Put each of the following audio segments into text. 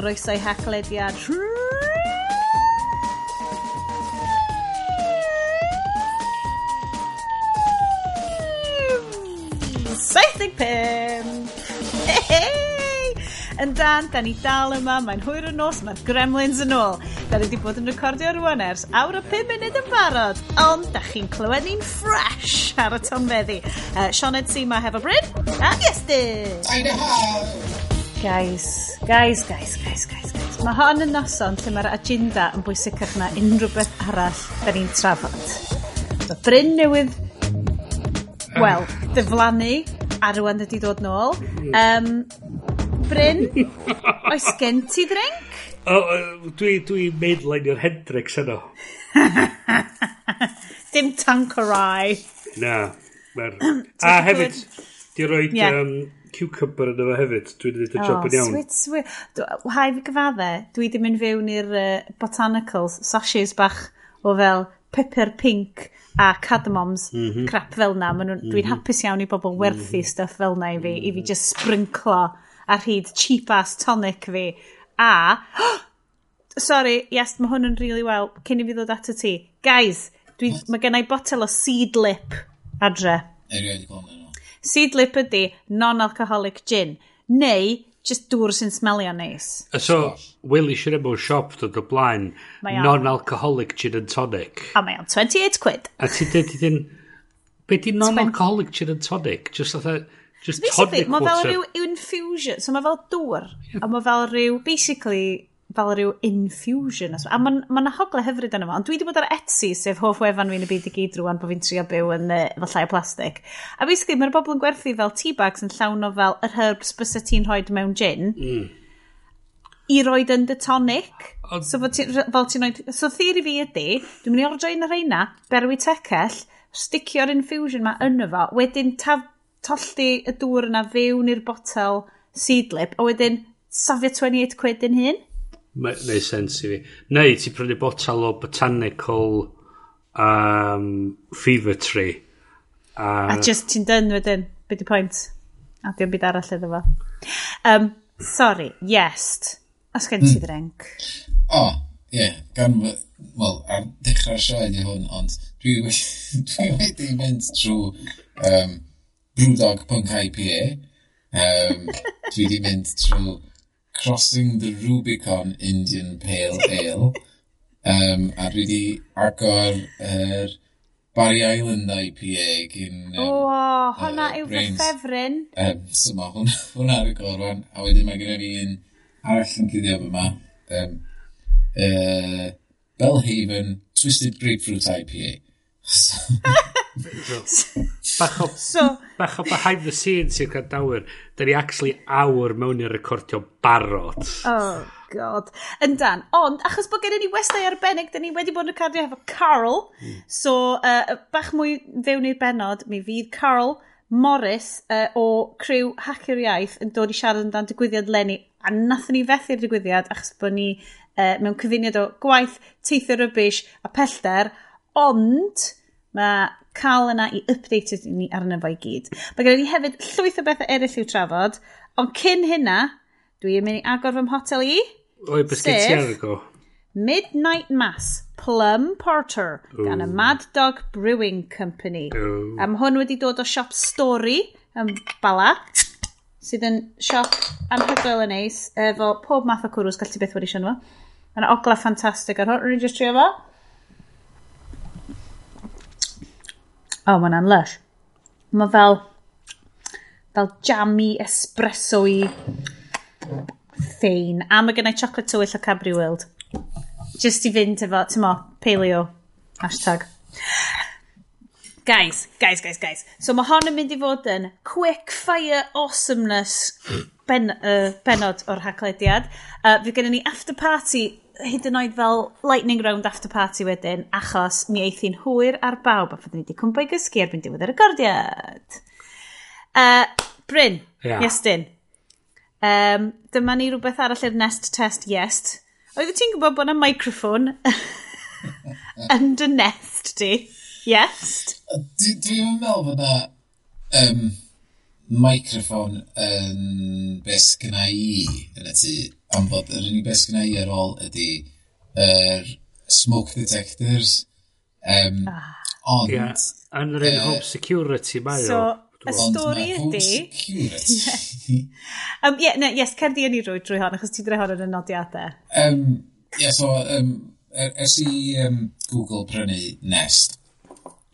chroeso i haclediad Saethig pum! Yn dan, da ni dal yma, mae'n hwyr yn nos, mae'r gremlins yn ôl. Da ni wedi bod yn recordio rwan ers awr o 5 munud yn barod, ond da chi'n clywed ni'n fresh ar y tonfeddi. Uh, Sioned Sima hefo Bryn, a Iestyn! Guys, Guys, guys, guys, guys, guys. Mae hon yn noson lle mae'r agenda yn bwysicach na unrhyw beth arall da ni'n trafod. Mae Bryn newydd, wel, diflannu, a rwan ydi dod nôl. Um, Bryn, oes gen ti drink? O, oh, uh, dwi, dwi mainlineio'r Hendrix yno. Dim tank o rai. Na. Mer... a hefyd, di roi yeah. um, cucumber yna fo hefyd. Dwi'n dweud y oh, job yn iawn. Sweet, sweet. Hai fi gyfadde, dwi di mynd fewn i'r uh, botanicals, sachets bach o fel pepper pink a cardamoms, mm -hmm. crap fel na. Mm -hmm. Dwi'n mhm. hapus iawn i bobl werthu mm -hmm. stuff fel na i fi, mm -hmm. i fi mm. just sprinklo ar hyd cheap ass tonic fi. A, sorry, yes, mae hwn yn really well, cyn i fi ddod at y ti. Guys, dwi, mae gennau botel o seed lip adre. Erioed i gweld Seedlip ydy non-alcoholic gin. Neu, just dŵr sy'n smelio neis. Nice. So, Willy sy'n mewn siop dod o blaen non-alcoholic gin and tonic. A mae o'n 28 quid. A ti dweud iddyn, be di non-alcoholic gin and tonic? Just fatha, just tonic water. Mae fel rhyw infusion, so mae fel dŵr, yeah. a mae fel rhyw, basically, fel rhyw infusion. A mae'n ma, ma hogle hyfryd yna fo, ond dwi wedi bod ar Etsy, sef hoff wefan fi'n y byd i gyd rwan bod fi'n trio byw yn efo llai o plastig. A basically, mae'r bobl yn gwerthu fel tea bags yn llawn o fel yr herbs bys ti'n rhoi mewn gin. Mm. I roed yn dy tonic. Ond... So, fel ti'n rhoi... So, theori fi ydy, dwi'n mynd i ordro un o'r reina, berwi tecell, sticio'r infusion ma yno fo, wedyn taf, tollti y dŵr yna fewn i'r botel seedlip, a wedyn safio 28 quid yn hyn. Neu sens i fi. Neu ti prynu botel o botanical um, fever tree. A, a just ti'n dyn wedyn. Be di pwynt? A diolch byd arall iddo fo. Um, sorry, yes. Os gen ti hmm. ddrenc? O, oh, ie. Yeah. Gan, wel, ar dechrau'r sioe di hwn, ond dwi, dwi wedi mynd trwy um, Brewdog Um, dwi wedi mynd trwy Crossing the Rubicon Indian Pale Ale. um, a dwi wedi agor yr er Barry Island IPA gyn... Um, o, oh, hwnna uh, yw fy ffefryn. Um, so ma, hwnna, hwnna ar y gorfan. A wedyn mae gen i un arall yn cyddiad yma. Um, uh, Bellhaven Twisted Grapefruit IPA. So, bach o, so, bach o behind the scenes i'r candawyr. Da ni actually awr mewn i'r recordio barod. Oh, god. Yndan. Ond, achos bod gen i ni westau arbennig, da ni wedi bod yn recordio efo Carl. Mm. So, uh, bach mwy fewn i'r benod, mi fydd Carl Morris uh, o Criw Hacker Iaith yn dod i siarad yn dan digwyddiad Lenny. A nathon ni fethu'r digwyddiad achos bod ni uh, mewn cyfuniad o gwaith, teithio rybys a pellter. Ond, mae cael yna i update ni arno fo i gyd. Mae gen i hefyd llwyth o bethau eraill i'w trafod, ond cyn hynna, dwi yn mynd i agor fy mhotel i. O'i, bys gen ti argo? Midnight Mass, Plum Porter, Ooh. gan y Mad Dog Brewing Company. Ooh. Am hwn wedi dod o siop Story yn Bala, sydd yn siop anhygoel yn neis, efo pob math o cwrws gallu beth wedi siarad fo. Mae'n ogla ffantastig ar hwn, rwy'n just trio fo. o, oh, mae hwnna'n lush. Mae fel, fel jammy, espresso i ffein. A mae gennau chocolate tywyll o Cabri World. Just i fynd efo, ti'n mo, paleo. Hashtag. Guys, guys, guys, guys. So mae hon yn mynd i fod yn quick fire awesomeness ben, uh, benod o'r haglediad. Uh, fe gennym ni after party hyd yn oed fel lightning round after party wedyn, achos mi eithin hwyr ar bawb, a fydden ni wedi cwmpa i gysgu erbyn diwedd yr recordiad. Uh, Bryn, yeah. Iestyn. Um, dyma ni rhywbeth arall i'r nest test yes. Oeddet ti'n gwybod bod yna microphone yn dy nest di? Yes? Dwi'n meddwl bod yna um, microphone yn um, beth gyna i yn y tŷ. Ond bod yr unig beth sy'n ei ar ôl ydy yr er smoke detectors. Um, ah. Ond... Yeah, yn yr un home security mae so, o. So, y stori ydy... um, yeah, no, yes, cer di yn i rwy drwy hon, achos ti drwy hon yn y nodiadau. Um, yeah, so, um, er, ers i um, Google prynu Nest,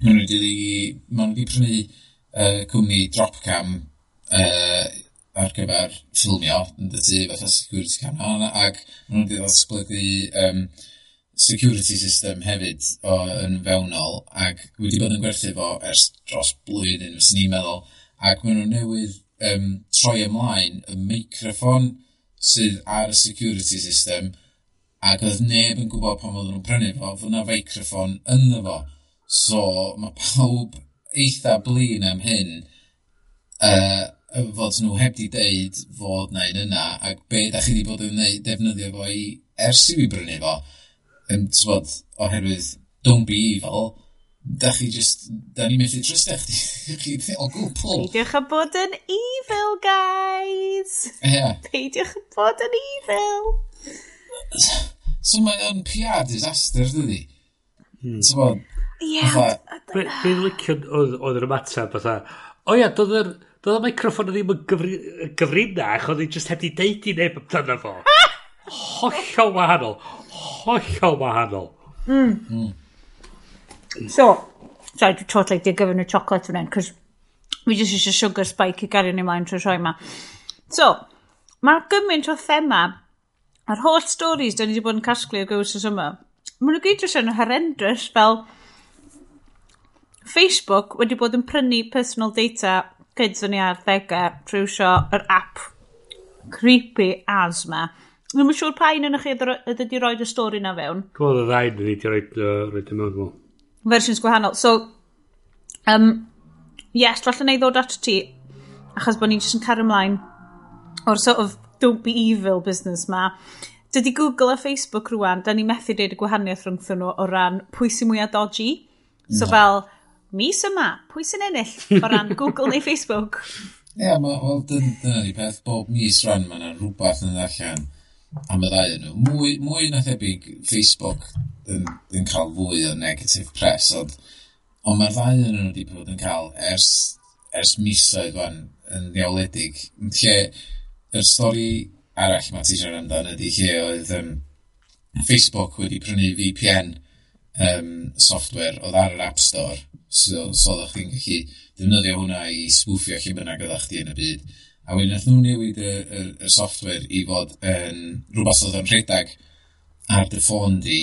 maen nhw wedi, ma wedi prynu uh, cwmni Dropcam uh, ar gyfer ffilmio yn dyty, fatha security cameran, ac maen nhw'n wedi ddatblygu um, security system hefyd o, yn fewnol, ac wedi bod yn gwerthu fo ers dros blwyddyn, fes ni'n meddwl, ac maen nhw newydd um, troi ymlaen y microffon sydd ar y security system, ac oedd neb yn gwybod pan oedden nhw'n prynu fo, fod yna feicroffon ynddo fo. So mae pawb eitha blin am hyn, uh, fod nhw heb di deud fod na un yna, ac be da chi wedi bod yn neud, defnyddio fo i ers i fi brynu fo, yn tywod, oherwydd, don't be evil, da chi just, da ni'n methu trystau chdi, chi o gwbl. Peidiwch a bod yn evil, guys! Yeah. Peidiwch a bod yn evil! So mae o'n PR disaster, dydi? Hmm. Tywod, Ie. Yeah, Be dwi'n licio oedd yr ymateb, fatha, o ia, doedd yr Doedd y microffon ddim yn gyfri, gyfrinach, oedd hi just heb di deud i neb amdano fo. Hollol wahanol. Hollol wahanol. Mm. Mm. So, sorry, dwi'n trod like, dwi'n gyfyn y chocolate fan hyn, cos fi jyst eisiau sugar spike i gario ni mlaen trwy rhoi ma. So, mae gymaint o thema, a'r holl stories dyn ni wedi bod yn casglu o gywys y yma, maen nhw gyd jyst yn horrendous fel Facebook wedi bod yn prynu personal data kids yn ei trwy sio yr app creepy as ma. Dwi'n siŵr pa un yn chi ydy roed y stori na fewn. Dwi'n y ddau yn ydy roed, roed y mewn. Versions gwahanol. So, um, yes, falle neu ddod at ti, achos bod ni'n jyst yn cario ymlaen o'r sort of don't be evil business ma. Dydy Google a Facebook rwan, da ni methu dweud y gwahaniaeth rhwngthyn nhw o ran pwy sy'n mwyaf dodgy. So no. fel, mis yma, pwy sy'n ennill o ran Google neu Facebook? Ie, yeah, mae wel, dyna ni beth bob mis rhan, mae yna rhywbeth yn allan am y ddau nhw. Mwy, mwy na thebyg Facebook yn, yn cael fwy o negative press, ond, ond mae'r ddau yn nhw wedi bod yn cael ers, ers misoedd fan yn ddiawledig. Lle, yr stori arall mae ti siarad amdano ydy lle oedd um, Facebook wedi prynu VPN um, software oedd ar yr App Store. So, so oeddech chi'n gallu defnyddio hwnna i swffio lle bynnag oeddech chi yn y byd. A wedyn nath nhw newid y, y, y software i fod yn rhywbeth oedd yn rhedeg ar dy ffôn di.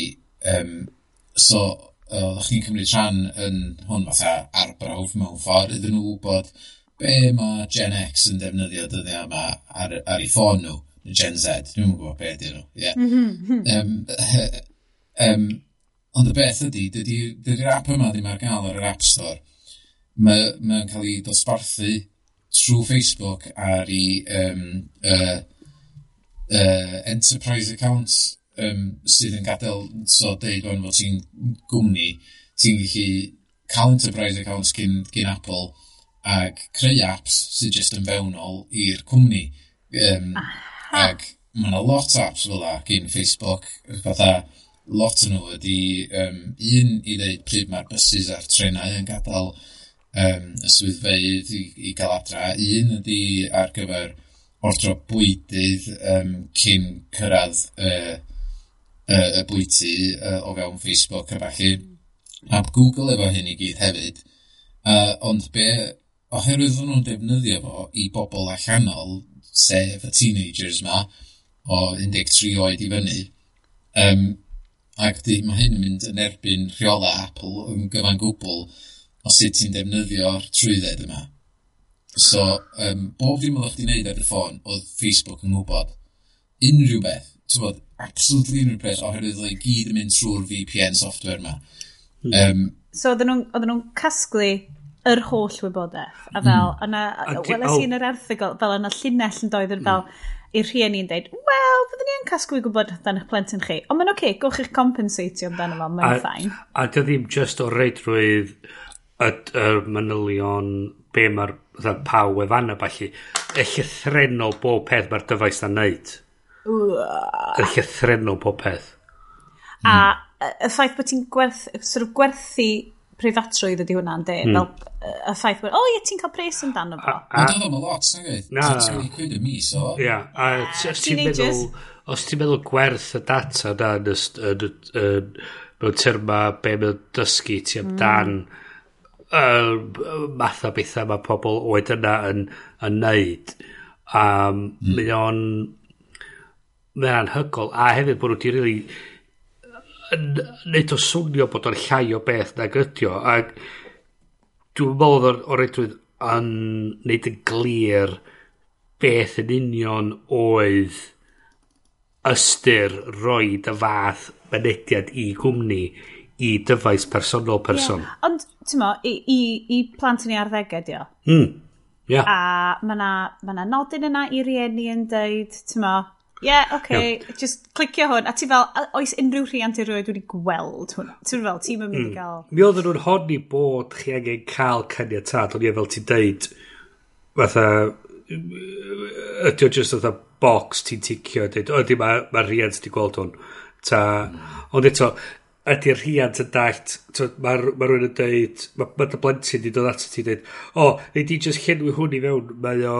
Um, so oeddech chi'n cymryd rhan yn hwn fatha arbrawf mewn ffordd iddyn nhw bod be mae Gen X yn defnyddio dyddiau yma ar, ar ei ffôn nhw. Gen Z, dwi'n gwybod be ydyn nhw. Yeah. Um, um, Ond y beth ydy, dydy'r dydy app yma ddim ar gael ar yr App Store. Mae'n ma, cael ei dosbarthu trwy Facebook ar ei um, uh, uh, enterprise accounts um, sydd yn gadael, so deud o'n fod ti'n gwmni, ti'n gallu cael enterprise accounts gyn, gyn Apple ac creu apps sydd jyst yn fewnol i'r cwmni. Um, ac mae yna lot o apps fel da gyn Facebook, fatha lot yn nhw ydy um, un i ddeud pryd mae'r bysys a'r trenau yn gadael um, y swyddfeydd i, i gael adra. Un ydy ar gyfer ordro bwydydd um, cyn cyrraedd uh, uh, y bwyty uh, o fewn Facebook a falle. A Google efo hyn i gyd hefyd. Uh, ond be, oherwydd o'n nhw'n defnyddio fo i bobl allanol, sef y teenagers ma, o 13 oed i fyny, um, Ac di, mae hyn yn mynd yn erbyn rheola Apple yn gyfan gwbl o sut ti'n defnyddio'r trwydded yma. So, um, bob dim oedd chdi'n neud ar y ffôn, oedd Facebook yn gwybod unrhyw beth, ti'n bod, absolutely unrhyw beth, oherwydd oedd gyd yn mynd trwy'r VPN software yma. Um, so, oedden nhw'n casglu yr holl wybodaeth. A hmm. fel, mm. yna, weles i oh. yn yr erthigol, fel yna llinell yn doedd yn hmm. fel, mm i'r rhieni yn dweud, wel, fyddwn ni yn casglu gwybod dan eich plentyn chi. Ond mae'n oce, okay, gwch eich compensatio amdano fo, mae'n ffain. A dy ddim just o reidrwydd y, y manylion be mae'r pa wefan y falle, Y llythrenol bob peth mae'r dyfais na'n neud. Y llythrenol bob peth. A hmm. y ffaith bod ti'n gwerth, sort of gwerthu preifatrwydd ydy hwnna'n de. Mm. Fel y ffaith bod, o ie, ti'n cael pres amdano fo. Mae'n dod am y lot, sy'n gweud. Na. Ti'n gwneud quid y mis, o. Ia, a ah, ti'n meddwl, os ti'n meddwl gwerth y data na yn, yn, yn, mewn terma be mae'n dysgu ti hmm. amdan mm. uh, math o bethau mae pobl oed yna yn, yn neud. Um, mm. Mae o'n... Mae'n anhygol. A hefyd bod nhw wedi really yn neud o swnio bod o'n llai o beth nag ydi o ac dwi'n meddwl o'r, or edrych yn neud yn glir beth yn union oedd ystyr roed y fath mynediad i gwmni i dyfais personol person. Yeah. Ond, ti'n mo, i, i, i plant yn ei arddegau, o. Mm. Yeah. A mae yna na, ma na nodyn yna i rieni yn dweud, ti'n mo, yeah, oce, okay. just clicio hwn. A ti fel, oes unrhyw rhiant i roed wedi gweld hwn? Ti'n fel, ti'n mynd i hmm. gael... Mi oedden nhw'n honni bod chi angen cael caniatad, ond ie fel ti'n deud, fatha, ydy o just fatha box ti'n ticio, dweud, ydy mae ma rhiant wedi gweld hwn. Ta, ond eto, ydy'r rhiant yn dallt, mae ma rhywun yn dweud, mae ma dy blentyn wedi dod at ti dweud, o, oh, neud di just llenwi hwn i fewn, mae o,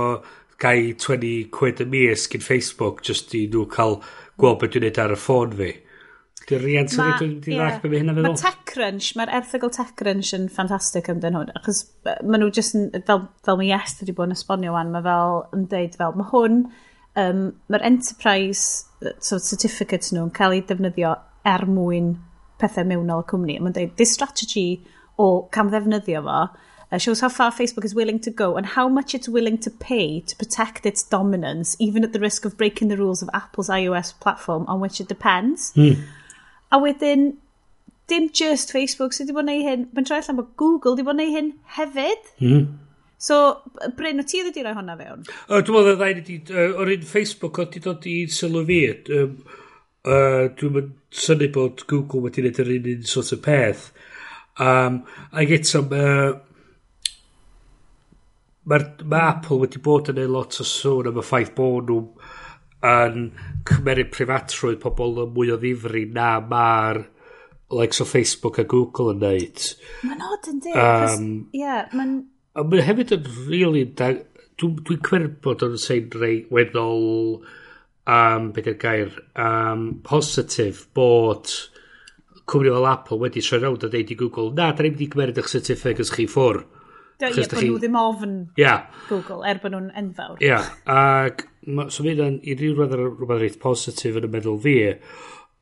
gai 20 quid y mis gyn Facebook just i nhw cael gweld beth dwi'n neud ar y ffôn fi. Dwi'n riant yn dwi'n ddall beth hynna feddwl. Mae TechCrunch, mae'r erthigol TechCrunch yn ffantastig ymdyn hwn, achos maen nhw just yn, fel, fel mae Yes wedi bod yn esbonio wan, mae fel yn deud fel, mae hwn, um, mae'r enterprise so certificates nhw'n cael ei defnyddio er mwyn pethau mewnol y cwmni. Mae'n deud, this strategy o cam ddefnyddio fo, uh, shows how far Facebook is willing to go and how much it's willing to pay to protect its dominance, even at the risk of breaking the rules of Apple's iOS platform on which it depends. Mm. A wedyn, dim just Facebook sydd wedi bod yn ei hyn, mae'n troi allan bod Google wedi bod yn ei hyn hefyd. Mm. So, Bryn, o ti wedi rhoi hwnna fewn? O, dwi'n meddwl y ddau wedi... O'r un Facebook oedd wedi dod i sylw fi. Um, uh, dwi'n synnu bod Google wedi gwneud yr un un sort of peth. Um, ac eto, uh, mae ma Apple wedi bod yn ei lot o sôn am y ffaith bod nhw yn cymeryd prifatrwydd pobl yn mwy o ddifri na mae'r likes o Facebook a Google yn neud. Mae'n odd yn dweud. Um, yeah, mae'n... A mae'n hefyd yn really... Dwi'n dwi, dwi cwerth bod o'n sein rei weddol um, beth yw'r gair um, positif bod cwmni fel Apple wedi troi rawd a deud i Google na, da ni'n mynd i gymeryd eich certificate chi ffwr Ie, bod nhw ddim ofn yeah. Google, er bod nhw'n enfawr. Ia, yeah. ac so mynd yn i ryw roedd rhywbeth reit positif yn y meddwl fi,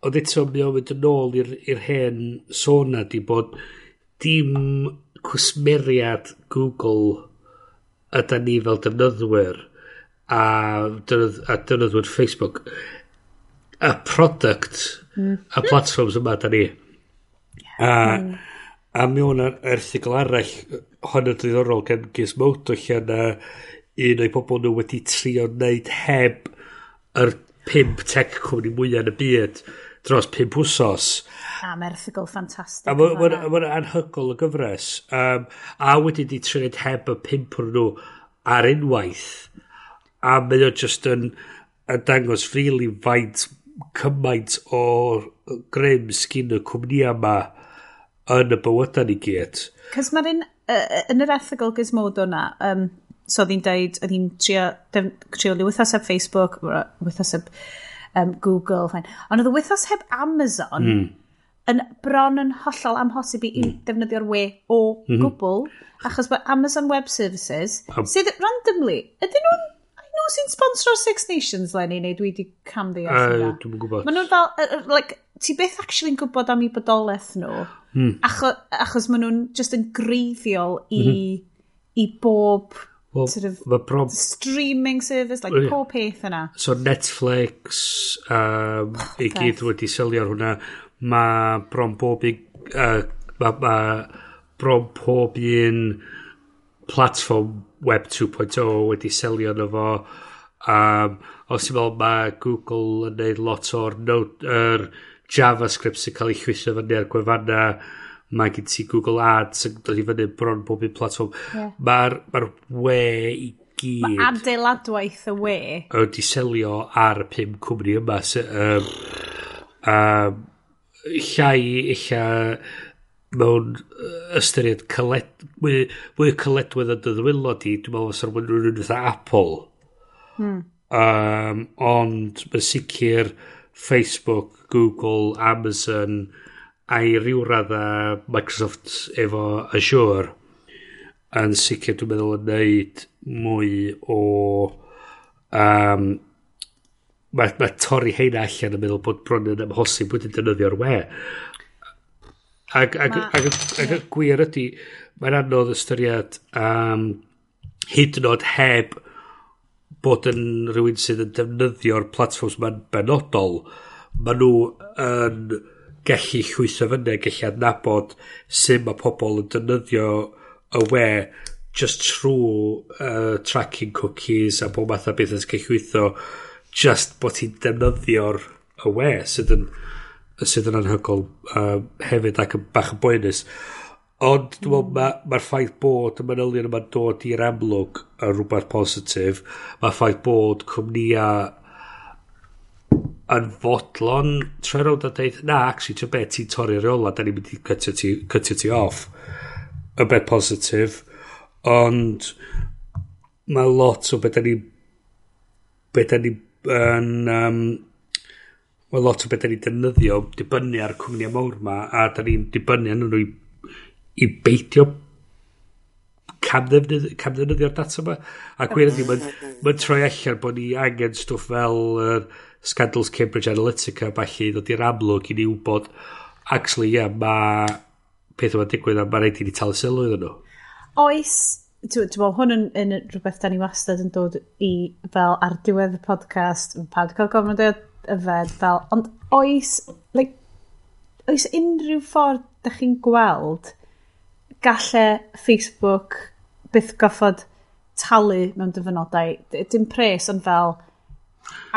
ond eto mi o'n mynd yn ôl i'r hen sôn di bod dim cwsmeriad Google yda ni fel defnyddwyr a, dynydd, a defnyddwyr Facebook y product mm. platforms yma da ni. Yeah. A, mm. a mi o'n erthigol arall hon yn ddiddorol gan Gizmodo lle yna un o'i pobl nhw wedi trio wneud heb yr pimp tech cwmni mwyaf yn y byd dros pimp wsos. Am erthigol ffantastig. A mae'n ma, ma, ma anhygol y gyfres. Um, a wedi di trio wneud heb y pimp nhw ar unwaith. A mae o just yn, yn dangos ffrili faint cymaint o grym sgyn y cwmni yma yn y bywydau ni gyd. Cys mae'r un uh, yn yr ethigol gizmodo na, um, so oedd hi'n deud, oedd hi'n trio, trio wythaseb Facebook, wythaseb um, Google, fain. ond oedd y wythaseb Amazon mm. yn bron yn hollol amhosib i mm. defnyddio'r we o mm -hmm. gwbl, achos bod Amazon Web Services, um. sydd randomly, ydyn nhw'n nhw sy'n sponsor Six Nations, Lenny, neu dwi wedi cam ddeall uh, Dwi'n gwybod. Maen nhw'n fel, uh, like, ti beth actually'n gwybod am i bodolaeth nhw, mm. achos, achos maen nhw'n just yn greiddiol i, mm -hmm. i bob well, sort of prob... streaming service, like yeah. pob peth yna. So Netflix, um, oh, i gyd wedi selio ar hwnna, mae bron bob un, uh, mae ma bron pob un platform web 2.0 wedi selio yno fo. Um, os i'n meddwl, mae Google yn neud lot o'r note, er, uh, JavaScript sy'n cael ei chwyso fyny ar gwefanna, mae gen ti Google Ads yn dod i fyny bron bob un platform. Yeah. Mae'r ma we i gyd... Mae adeiladwaith y we. ...wedi selio ar y pum cwmni yma. So, um, um, llai illa mewn ystyried cyled, mwy, mwy cyledwedd yn dyddwylo di, dwi'n meddwl fysa'r mwyn rhywun fatha Apple. Hmm. Um, ond mae'n sicr Facebook, Google, Amazon a i ryw radda Microsoft efo Azure yn sicr dwi'n meddwl yn neud mwy o um, mae, mae torri heina allan yn meddwl bod bron yn amhosib wedi defnyddio'r we. Ag, ag, ma, ag, ag, ag gwir ydy mae'n anodd ystyried um, hyd yn oed heb bod yn rhywun sydd yn defnyddio'r platforms ma'n benodol, ma nhw yn gallu llwytho fyny, gallu adnabod sut mae pobl yn defnyddio y we just trwy uh, tracking cookies a bob math o beth yn gallu llwytho just bod ti'n defnyddio'r y we sydd yn sydd yn anhygol uh, hefyd ac yn bach yn boenus. Ond dwi'n meddwl mae'r ma, ma ffaith bod y manylion yma'n dod i'r amlwg yn rhywbeth positif. Mae'r ffaith bod cwmnïau yn fodlon troi rownd a dweud, na, actually, ti'n beth ti'n torri reola, da ni'n mynd i cytio ti, cytio ti off. Y beth positif. Ond mae lot o beth da ni beth da ni yn um, mae lot o beth da ni defnyddio dibynnu ar cwmnïau mawr ma a da ni'n dibynnu arnyn nhw i i beidio camddefnyddio'r data yma. A gwir ydy, mae'n ma troi allan bod ni angen stwff fel uh, Scandals Cambridge Analytica, falle ddod i'r amlwg i ni wybod, actually, ie, yeah, mae peth yma'n digwydd a mae'n rhaid i ni talu sylw iddyn nhw. Oes, ti'n meddwl, hwn yn, yn rhywbeth da ni wastad yn dod i fel ar diwedd y podcast, yn pawb wedi cael gofyn o yfed fel, ond oes, like, oes unrhyw ffordd da chi'n gweld gallai Facebook byth goffod talu mewn dyfynodau. Dim pres, ond fel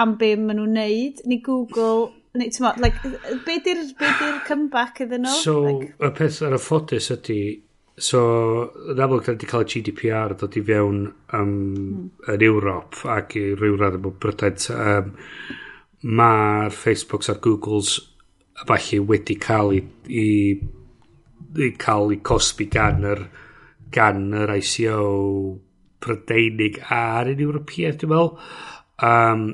am be maen nhw'n neud, ni Google, neu ti'n meddwl, like, be di'r be di comeback iddyn nhw? So, like, y peth ar y ffodus ydy, so, yn amlwg, da wedi cael y GDPR dod i fewn um, mm. yn Ewrop ac i ryw radd ym Brydain. Um, Mae'r Facebooks a'r Googles falle wedi cael i, i i cael ei cosbi gan yr gan yr ICO Prydeinig a'r un Ewropeaidd, dwi'n meddwl. Um,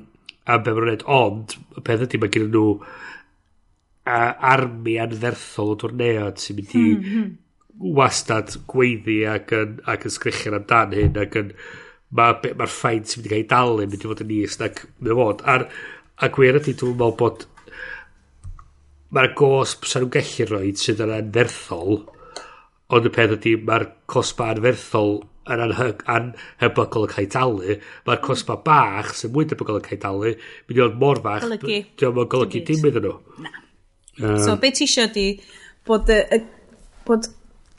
a be maen nhw'n ond, y peth ydy, mae gen nhw a, armi anferthol o dwrneod sy'n mynd i hmm, hmm. wastad gweiddi ac yn, ac yn sgrichio'n amdan hyn ac yn mae'r ma, ma ffain sy'n mynd i cael ei dalu mynd i fod yn is ac mae fod a'r a gwir ydy dwi'n meddwl bod mae'r gosb sy'n nhw'n gallu rhoi sydd yn anferthol ond y peth ydy mae'r cosba anferthol yn anhyg, anhebygol yn cael ei dalu mae'r cosba bach sy'n mwy debygol yn cael ei dalu mynd i ond mor fach diolch yn golygu dim iddyn nhw. Na. Um, so beth ti eisiau di bod, y, y, bod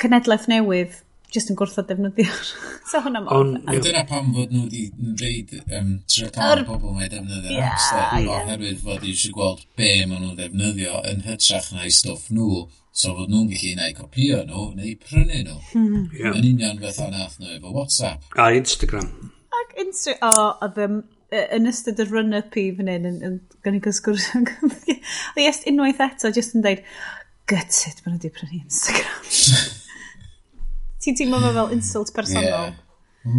cenedlaeth newydd just yn gwrthod defnyddio'r... so hwnna mor... ond yeah. Dyna pam fod nhw wedi dweud um, trio cael pobl bobl mae defnyddio'r yeah, amser yeah. oherwydd fod eisiau gweld be maen nhw'n defnyddio yn hytrach na'i stwff nhw so fod nhw'n gallu neu copio nhw neu prynu nhw hmm. yeah. yn union beth o'n nhw efo Whatsapp a Instagram ac Instagram o oh, oedd um, yn ystod y run-up i fan hyn yn, yn gynnig o sgwrs oedd unwaith eto jyst yn dweud gutted maen nhw wedi prynu Instagram Ti'n teimlo fe fel insult personol? Yeah.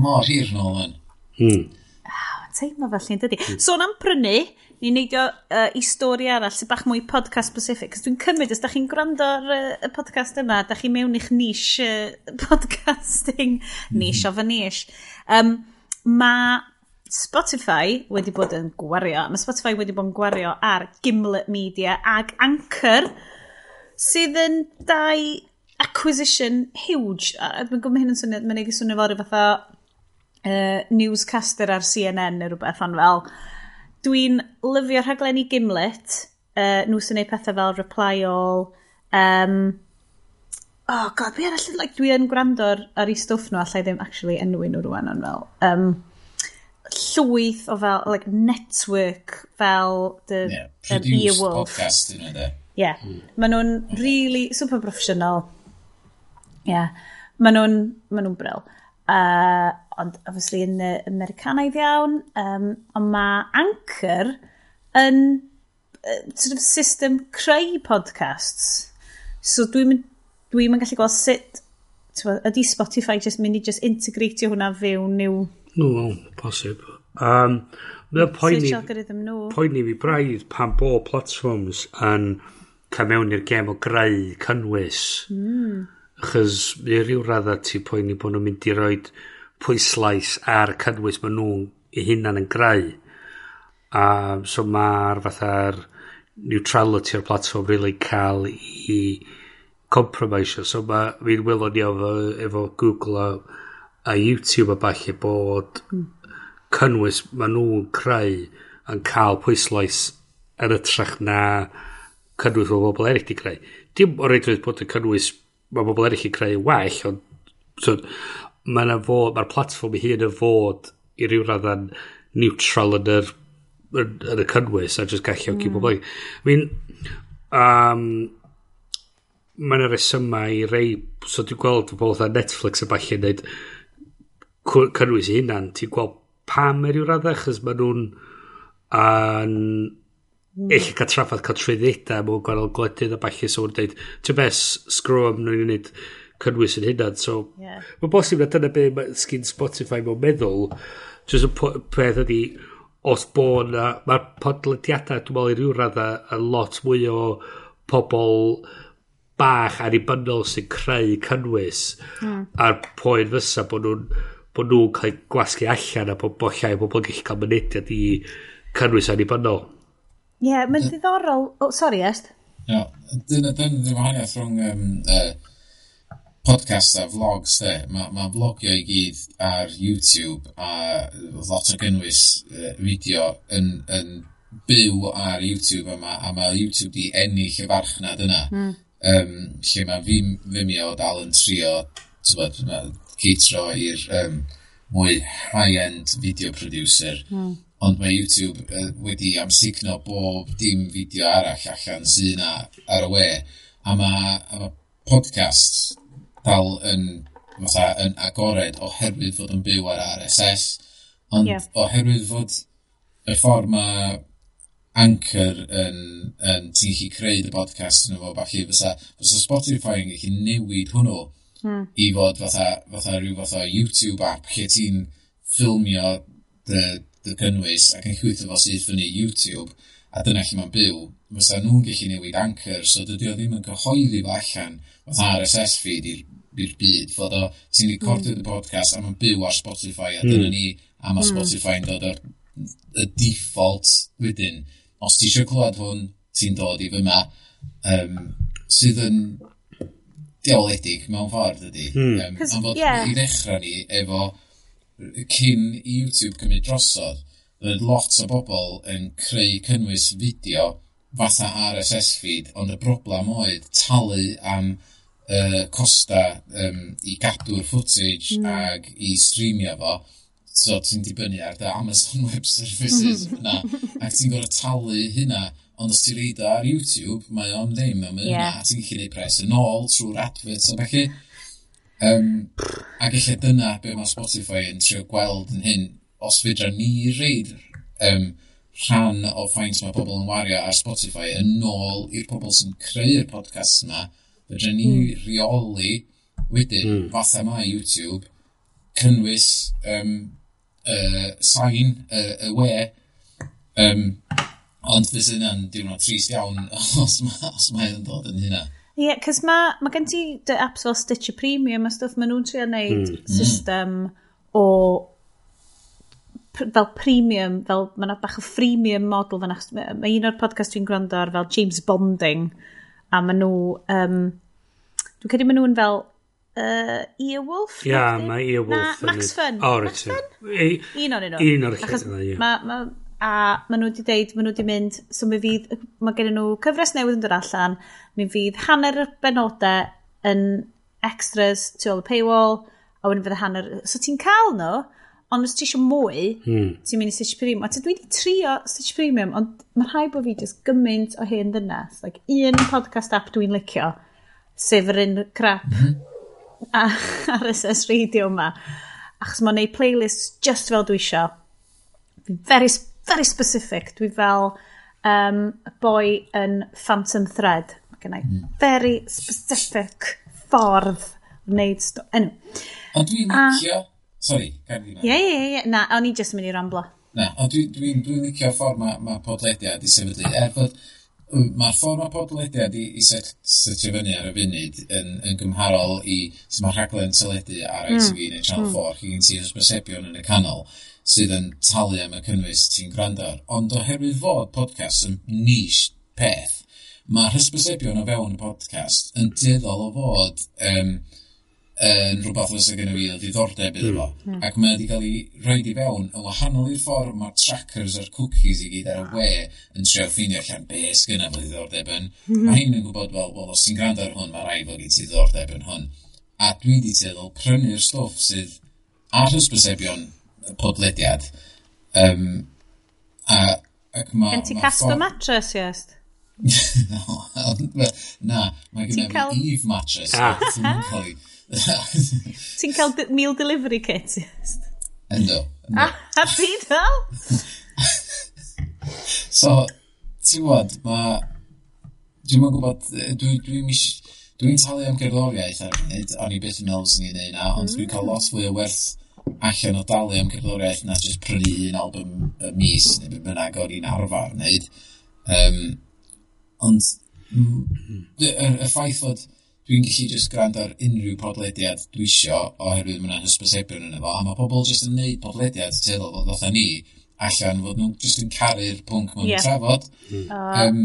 Mor hir nôl yn. Hmm. Oh, teimlo felly, dydy. Sôn am prynu, ni'n neidio uh, i stori arall sy'n bach mwy podcast specific. Cos dwi'n cymryd, os da chi'n gwrando ar uh, y podcast yma, da chi mewn i'ch nish uh, podcasting, nish of a nish. Um, mae Spotify wedi bod yn gwario, mae Spotify wedi bod yn gwario ar Gimlet Media ag Anchor, sydd yn dau acquisition huge. Mae'n gwybod hyn yn swnio, mae'n ei swnio fel fatha uh, newscaster ar CNN neu rhywbeth, ond fel dwi'n lyfio rhaglenni Gimlet, uh, nhw sy'n neud pethau fel Reply All, um, oh god, be arall, like, dwi yn gwrando ar, ar ei stwff nhw, allai ddim actually enwi nhw rwan, ond fel, um, llwyth o fel, like, network fel the yeah, um, Earwolf. podcast, yna. Yeah. Mm. Maen nhw'n really super professional yeah. maen nhw'n ma nhw bryl. Uh, ond, obviously, yn y Americanaidd iawn, um, ond mae Anchor yn uh, sort of system creu podcasts. So dwi'n dwi, dwi gallu gweld sut ydy Spotify just mynd i just integratio hwnna fewn i'w... No, no, posib. Um, Mae poen ni... Poen ni fi braidd pan bo platforms yn cael mewn i'r gem o greu cynnwys. Mm. Chos i rhyw radda ti poeni bod nhw'n mynd i roi pwyslais ar y cynnwys maen nhw'n eu hunan yn greu. A so mae'r fatha'r neutrality o'r platform really cael i compromisio. So mae fi'n welon ni efo, efo Google a, a YouTube a falle bod hmm. cynnwys maen nhw'n creu yn cael pwyslais yn ytrach na cynnwys o bobl eraill di creu. Dim o reidrwydd bod y cynnwys mae bobl eraill yn creu well, ond so, mae'r yna fod, mae'r platform hun yn fod i ryw radda'n neutral yn yr yn, yn y cynnwys a jyst galluogi mm. bobl. I mean, um, mae'n yna resymau i rei, so dwi'n gweld pobl oedd Netflix y falle wneud cynnwys i hunan, ti'n gweld pam er i'w raddau, chys maen nhw'n Hmm. eich cael trafod cael trwyddeda mewn gwahanol gwledydd a falle so wrth dweud ti'n bes sgro am nhw'n gwneud cynnwys yn hynna'n so yeah. mae'n bosib na dyna be sgyn Spotify mewn meddwl jyst y peth ydi os bod na mae'r podlediadau dwi'n meddwl i ryw radda yn lot mwy o pobl bach annibynnol sy'n creu cynnwys mm. a'r poen fysa bod nhw'n bod nhw'n cael gwasgu allan a bod bo llai bobl yn gallu cael mynediad i cynnwys annibynnol. Ie, yeah, mae'n ddiddorol... Oh, sorry, Est. Ie, dyna dyn ddim wahaniaeth rhwng um, uh, podcast a vlogs, de. Mae ma vlogio i gyd ar YouTube a lot o gynnwys uh, fideo yn, yn byw ar YouTube yma, a mae YouTube di ennill y farchnad yna. Mm. Um, lle mae fi, Vimeo dal yn trio, tybod, ceitro i'r um, mwy high-end video producer. Mm ond mae YouTube uh, wedi amsugno bob dim fideo arall allan sy'n ar y we. A mae ma podcast dal yn, fatha, yn agored oherwydd fod yn byw ar RSS, ond yeah. oherwydd fod y ffordd mae Anchor yn, yn ti'n chi creu y podcast yn efo, falle fysa, fysa Spotify yn gallu newid hwnnw hmm. i fod fatha, fatha rhyw fatha YouTube app lle ti'n ffilmio dy dy gynnwys ac yn llwytho fo sydd fyny YouTube, a dyna lle mae'n byw, fysa nhw'n gallu newid anchor, so dydy o ddim yn cyhoeddi fo allan oedd RSS feed i'r byd, fod o, ti'n recordio mm. y podcast a mae'n byw ar Spotify, a hmm. dyna ni am mm. Spotify'n dod o'r y default wedyn. Os ti eisiau clywed hwn, ti'n dod i fyma, um, sydd yn dioledig mewn ffordd ydy. Mm. Um, am fod yeah. i ddechrau ni efo cyn i YouTube cymryd drosodd, roedd lot o bobl yn creu cynnwys fideo fatha RSS feed, ond y broblem oedd talu am uh, costa um, i gadw'r footage mm. ag i streamio fo. So ti'n dibynnu ar dy Amazon Web Services yna, ac ti'n gorau talu hynna. Ond os ti'n reid ar YouTube, mae o'n ddim am hynna, yeah. a ti'n gallu gwneud pres yn ôl trwy'r adverts a felly. Um, ac eich dyna be mae Spotify yn trio gweld yn hyn, os fydra ni reid um, rhan o ffaint mae pobl yn wario ar Spotify yn nôl i'r pobl sy'n creu'r podcast yma, fydra ni mm. reoli wedyn, mm. fatha mae YouTube, cynnwys um, uh, sain, y uh, uh, we, um, ond fydd yna'n diwrnod trist iawn os mae, os mae dod yn hynna. Ie, yeah, cys mae ma gen ti dy apps fel Stitcher Premium a stwff, maen nhw'n trio wneud mm. Hmm. system o fel premium, fel mae yna bach o freemium model fan Mae un o'r podcast dwi'n gwrando ar fel James Bonding a maen nhw, um, dwi'n credu maen nhw'n fel uh, Earwolf? Ia, yeah, mae Earwolf. Na, Max Fun. Oh, Max Fun? Un o'n un o'n. Un o'r lle. Mae a maen nhw wedi deud, maen nhw wedi mynd, so mi fydd, mae gen nhw cyfres newydd yn dod allan, mi fydd hanner y benodau yn extras tu ôl y paywall, a wedyn fydd hanner, so ti'n cael nhw, ond os ti eisiau mwy, hmm. ti'n mynd i Stitch Premium. A ti dwi wedi trio Stitch Premium, ond mae rhai bod fi just gymaint o hen ddynas. Like, un podcast app dwi'n licio, sef yr un crap mhm. a RSS radio yma. Achos mae'n neud playlist just fel dwi eisiau. Fi'n very very specific. Dwi fel um, boi yn Phantom Thread. Mae gen i hmm. very specific ffordd wneud sto... Enw. Ond dwi'n licio... Sorry, gan i Ie, ie, ie. Na, o'n i jyst yn mynd i ramblo. Na, ond dwi'n dwi, dwi, dwi licio ffordd mae ma podlediad i sefydlu. Er bod mae'r ffordd mae podlediad i, i set, setio fyny ar y funud yn, yn gymharol i sy'n mae'r rhaglen teledu ar ITV mm. neu Channel 4 mm. chi gen ti ysbysebio yn y canol sydd yn talu am y cynnwys ti'n gwrando ar. Ond oherwydd fod podcast yn nish peth, mae hysbysebion o fewn y podcast yn dueddol o fod um, yn rhywbeth fysa gen i fi o ddiddordeb iddo fo. Mm. Ac mae wedi cael ei rhoi i fewn yn wahanol i'r ffordd mae'r trackers a'r cookies i gyd ar y we yn trio ffinio allan be sgynna fo ddiddordeb yn. Mm. Mae hyn yn gwybod fel, wel, os ti'n gwrando ar hwn, mae rai fo gyd ti ddiddordeb yn hwn. A dwi wedi teddol prynu'r stwff sydd ar hysbysebion podlediad. Um, a, ac ma, Gen ti cast o mattress, yes? no, na, mae gen i cael... Eve mattress. Ah. Ti'n cael meal delivery kit, yes? Ynddo. A byd fel? So, ti'n gwybod, mae... Dwi'n mwyn gwybod, dwi'n dwi mis... Dwi'n talu am gerddoriaeth ar hynny, o'n i beth yn meddwl sy'n ei wneud na, ond dwi'n cael mm. lot fwy o werth allan o dalu am cerddoriaeth na jyst prynu un album y mis neu beth bynnag o'r un arfer wneud. Um, ond y, y, y ffaith fod dwi'n gallu jyst gwrando ar unrhyw podlediad dwi isio oherwydd mae'n hysbosebion yn efo a mae pobl jyst yn neud podlediad teddol fod ddotha ni allan fod nhw'n jyst yn caru'r pwnc mae'n yeah. trafod. Mm. Um,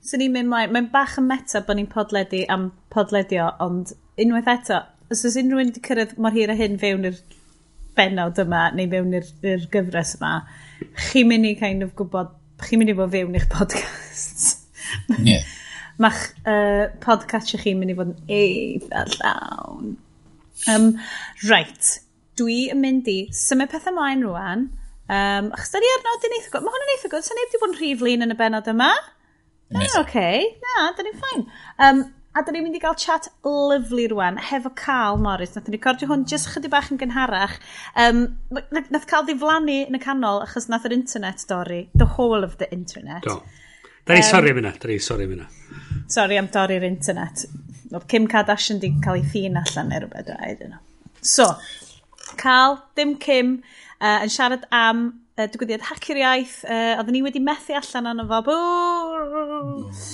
so ni'n mynd mlaen, mae'n bach yn meta bod ni'n podledu am podledio, ond unwaith eto, os oes unrhyw wedi cyrraedd mor hir a hyn fewn i'r benod yma, neu mewn i'r gyfres yma, chi'n mynd i kind of gwybod, chi'n mynd i fod fewn i'ch podcast. yeah. Ma'ch uh, podcast chi'n mynd i fod yn eitha llawn. Um, right, dwi yn mynd i symud pethau mlaen rwan. Um, achos da ni ar nodyn eitha gwrdd. Mae hwn yn eitha gwrdd, sa'n neb wedi bod yn rhif lun yn y benod yma. Oce, okay. na, da ni'n ffain. Um, A da ni'n mynd i gael chat lyflu rwan hefo Carl Morris. Nath ni recordio hwn jyst chydig bach yn gynharach. Um, nath Carl ddiflannu yn y canol achos nath yr internet dorri. The whole of the internet. Do. Da ni um, sori am yna. Da ni sori am yna. Sori am dorri'r internet. Oedd Kim Kardashian di cael ei ffin allan neu rhywbeth. I don't know. So, Carl, dim Kim, uh, yn siarad am uh, digwyddiad hacio'r iaith. Uh, oedden ni wedi methu allan arno fo.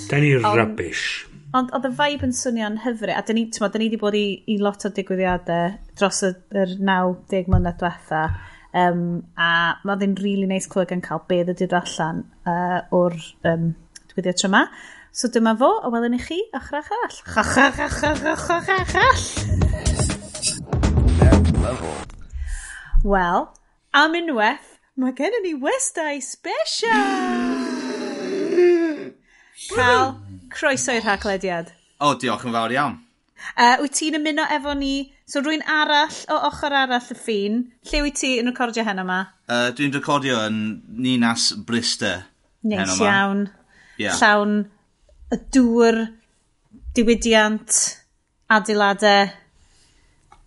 Da ni rubbish. Ond oedd y vibe yn swnio'n hyfryd, a dyn ni, tyma, dyn ni wedi bod i, i lot o digwyddiadau dros y, yr 90 mlynedd diwetha, um, a mae ddyn rili really neis nice clywed yn cael be y dyd allan uh, o'r um, digwyddiad tryma. So dyma fo, a welwn i chi, ochr achall. Chachach, achach, achach, achach. Wel, am unwaith, mae gen i ni West Eye Special! Cael Croeso i'r rhaglediad. O, oh, diolch yn fawr iawn. Uh, wyt ti'n ymuno efo ni, so rwy'n arall o ochr arall y ffin, lle wyt ti yn recordio hen yma? Uh, e, Dwi'n recordio yn Ninas Brister. Neis iawn. Yeah. Llawn y dŵr, diwydiant, adeiladau.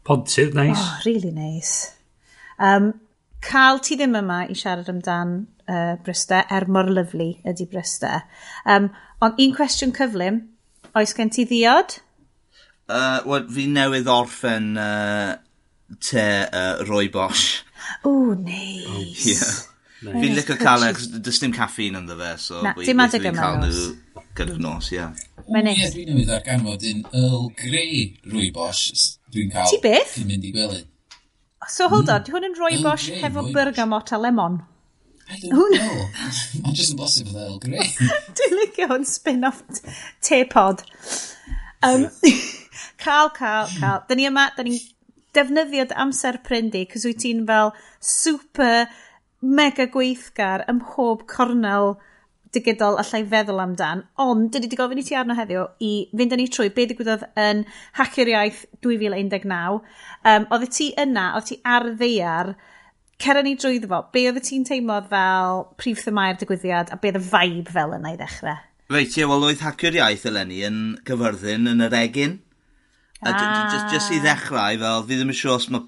Pontydd, neis. Nice. Oh, really neis. Nice. Um, cael ti ddim yma i siarad amdan uh, Bryste, er mor lyflu ydy Bryste. Um, ond un cwestiwn cyflym, oes gen ti ddiod? Uh, Wel, fi newydd orffen uh, te uh, roi bosch. O, neis. Nice. Yeah. Nice. Fi'n licio cael e, dys dim caffeine ynddo fe, so Na, dim adeg yma nos. Gyda'r nos, ie. Mae'n neis. Dwi'n newydd arganfod un Earl Grey rwy rwybosh. Dwi'n cael... Ti beth? Dwi'n mynd i gwely. So hold on, mm. di hwn yn rhoi oh, hefo bergamot a lemon? I don't Hwn... know. Mae'n just yn bosib oedd Earl Grey. Dwi'n licio hwn spin-off te pod. Um, cael, cael, cael. Da ni yma, da ni'n defnyddio amser pryndi, cos wyt ti'n fel super mega gweithgar ym mhob cornel digidol allai feddwl amdan, ond dydy di gofyn i ti arno heddiw i fynd â ni trwy be digwyddodd yn Hacio'r Iaith 2019. Um, oedd ti yna, oedd ti ar ddeiar, cer ni drwy ddefo, be oedd ti'n teimlo fel prif thymau'r digwyddiad a be oedd y vibe fel yna i ddechrau? Reit, ie, wel oedd Hacio'r Iaith eleni yn gyfyrddin yn yr egin. A ah. just, just i ddechrau, fel fi ddim yn siŵr os mae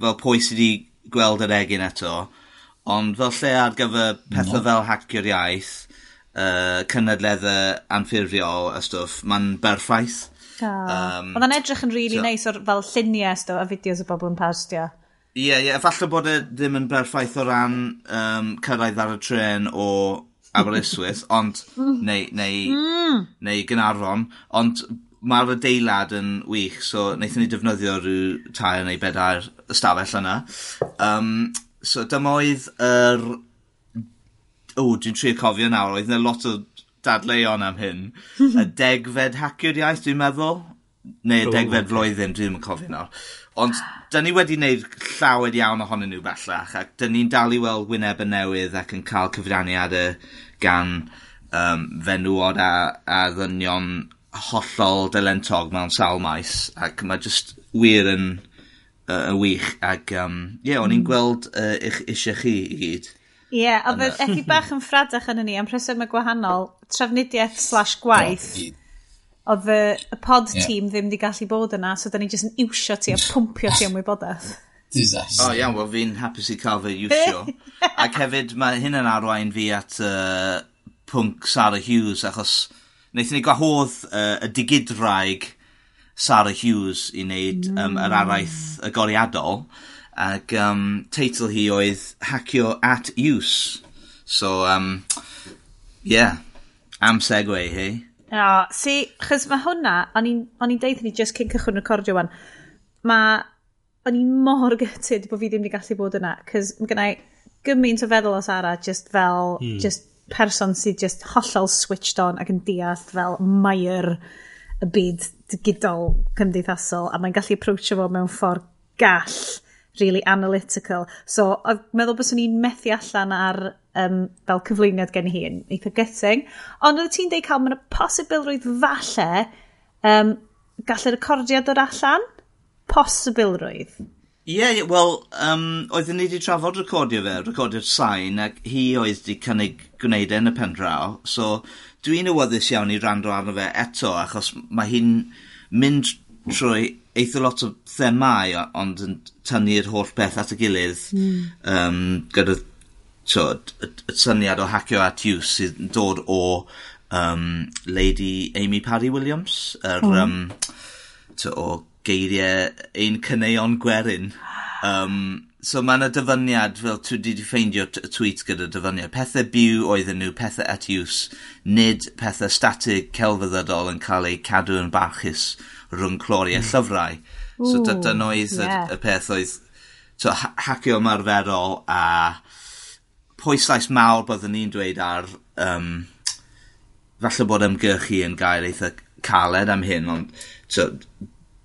fel pwy sydd wedi gweld yr egin eto, ond fel lle ar gyfer pethau no. fel hacio'r iaith, uh, cynadledde anffurfiol a stwff, mae'n berffaith. Um, Oedd o'n edrych yn really so, neis o'r fel lluniau stw a fideos o bobl yn postio. Ie, yeah, ie, yeah, falle bod e ddim yn berffaith o ran um, cyrraedd ar y tren o Aberystwyth, ond, neu, neu, mm. neu Gynarfon, ond mae'r adeilad yn wych, so wnaethon ni defnyddio rhyw tair neu bedair ystafell yna. Um, so dyma oedd yr er o, dwi'n trio cofio nawr, oedd yna lot o dadleuon am hyn. y degfed hacio'r iaith, dwi'n meddwl. Neu y degfed flwyddyn, dwi'n cofio nawr. Ond, dyn ni wedi gwneud llawer iawn ohonyn nhw bellach, ac dyn ni'n dal i weld wyneb yn newydd ac yn cael cyfraniadau gan um, fenwod a, a ddynion hollol delentog mewn sawl maes, ac mae just wir yn, uh, yn wych, ac ie, um, yeah, o'n i'n mm. gweld uh, eich eisiau chi i gyd. Ie, yeah, oedd ethi bach yn ffradach yn ni am rhesymau gwahanol, trafnidiaeth slash gwaith. Oedd y, y pod yeah. team ddim wedi gallu bod yna, so da ni jyst yn iwsio ti a pwmpio ti am wybodaeth. Disaster. O oh, iawn, wel fi'n hapus i cael fy iwsio. Ac hefyd, mae hyn yn arwain fi at uh, pwnc Sarah Hughes, achos wnaethon ni gwahodd uh, y digidraig Sarah Hughes i wneud mm. um, yr araith y goriadol. Mm Ac um, teitl hi oedd Hacio at Use. So, um, yeah, am segwe hi. No, si, chys mae hwnna, o'n i'n deud ni just cyn cychwyn recordio wan, mae, o'n i'n mor gytid bod fi ddim wedi gallu bod yna, cys mae gennau gymaint o feddwl o Sara, just fel, hmm. just person sydd just hollol switched on ac yn deall fel mair y byd digidol cymdeithasol a mae'n gallu approachio fo mewn ffordd gall really analytical. So, oedd meddwl bys ni'n methu allan ar um, fel cyflwyniad gen hi yn eitha gytting. Ond oedd ti'n deud cael, mae'n posibilrwydd falle um, gallu recordiad o'r allan? Posibilrwydd. Ie, yeah, wel, um, oedden ni wedi trafod recordio fe, recordio'r sain, ac hi oedd wedi cynnig gwneud e yn y pen draw. So, dwi'n awyddus iawn i rando arno fe eto, achos mae hi'n mynd trwy eitha lot o themau, ond yn tynnu'r holl beth at y gilydd mm. um, gyda so, y, y syniad o hacio at you sydd yn dod o um, Lady Amy Parry Williams, yr oh. um, to, o geiriau ein cyneuon gwerin. Um, So mae yna dyfyniad, fel dwi wedi ffeindio tweet gyda dyfyniad, pethau byw oedden nhw, pethau at iws, nid pethau statig celfyddydol yn cael eu cadw yn barchus rhwng cloriau mm. llyfrau. Ooh, so dyna oedd yeah. y, y peth oedd so, ha hacio ymarferol a pwyslais mawr byddwn ni'n dweud ar um, falle bod ymgyrchu yn gael eitha caled am hyn, ond so,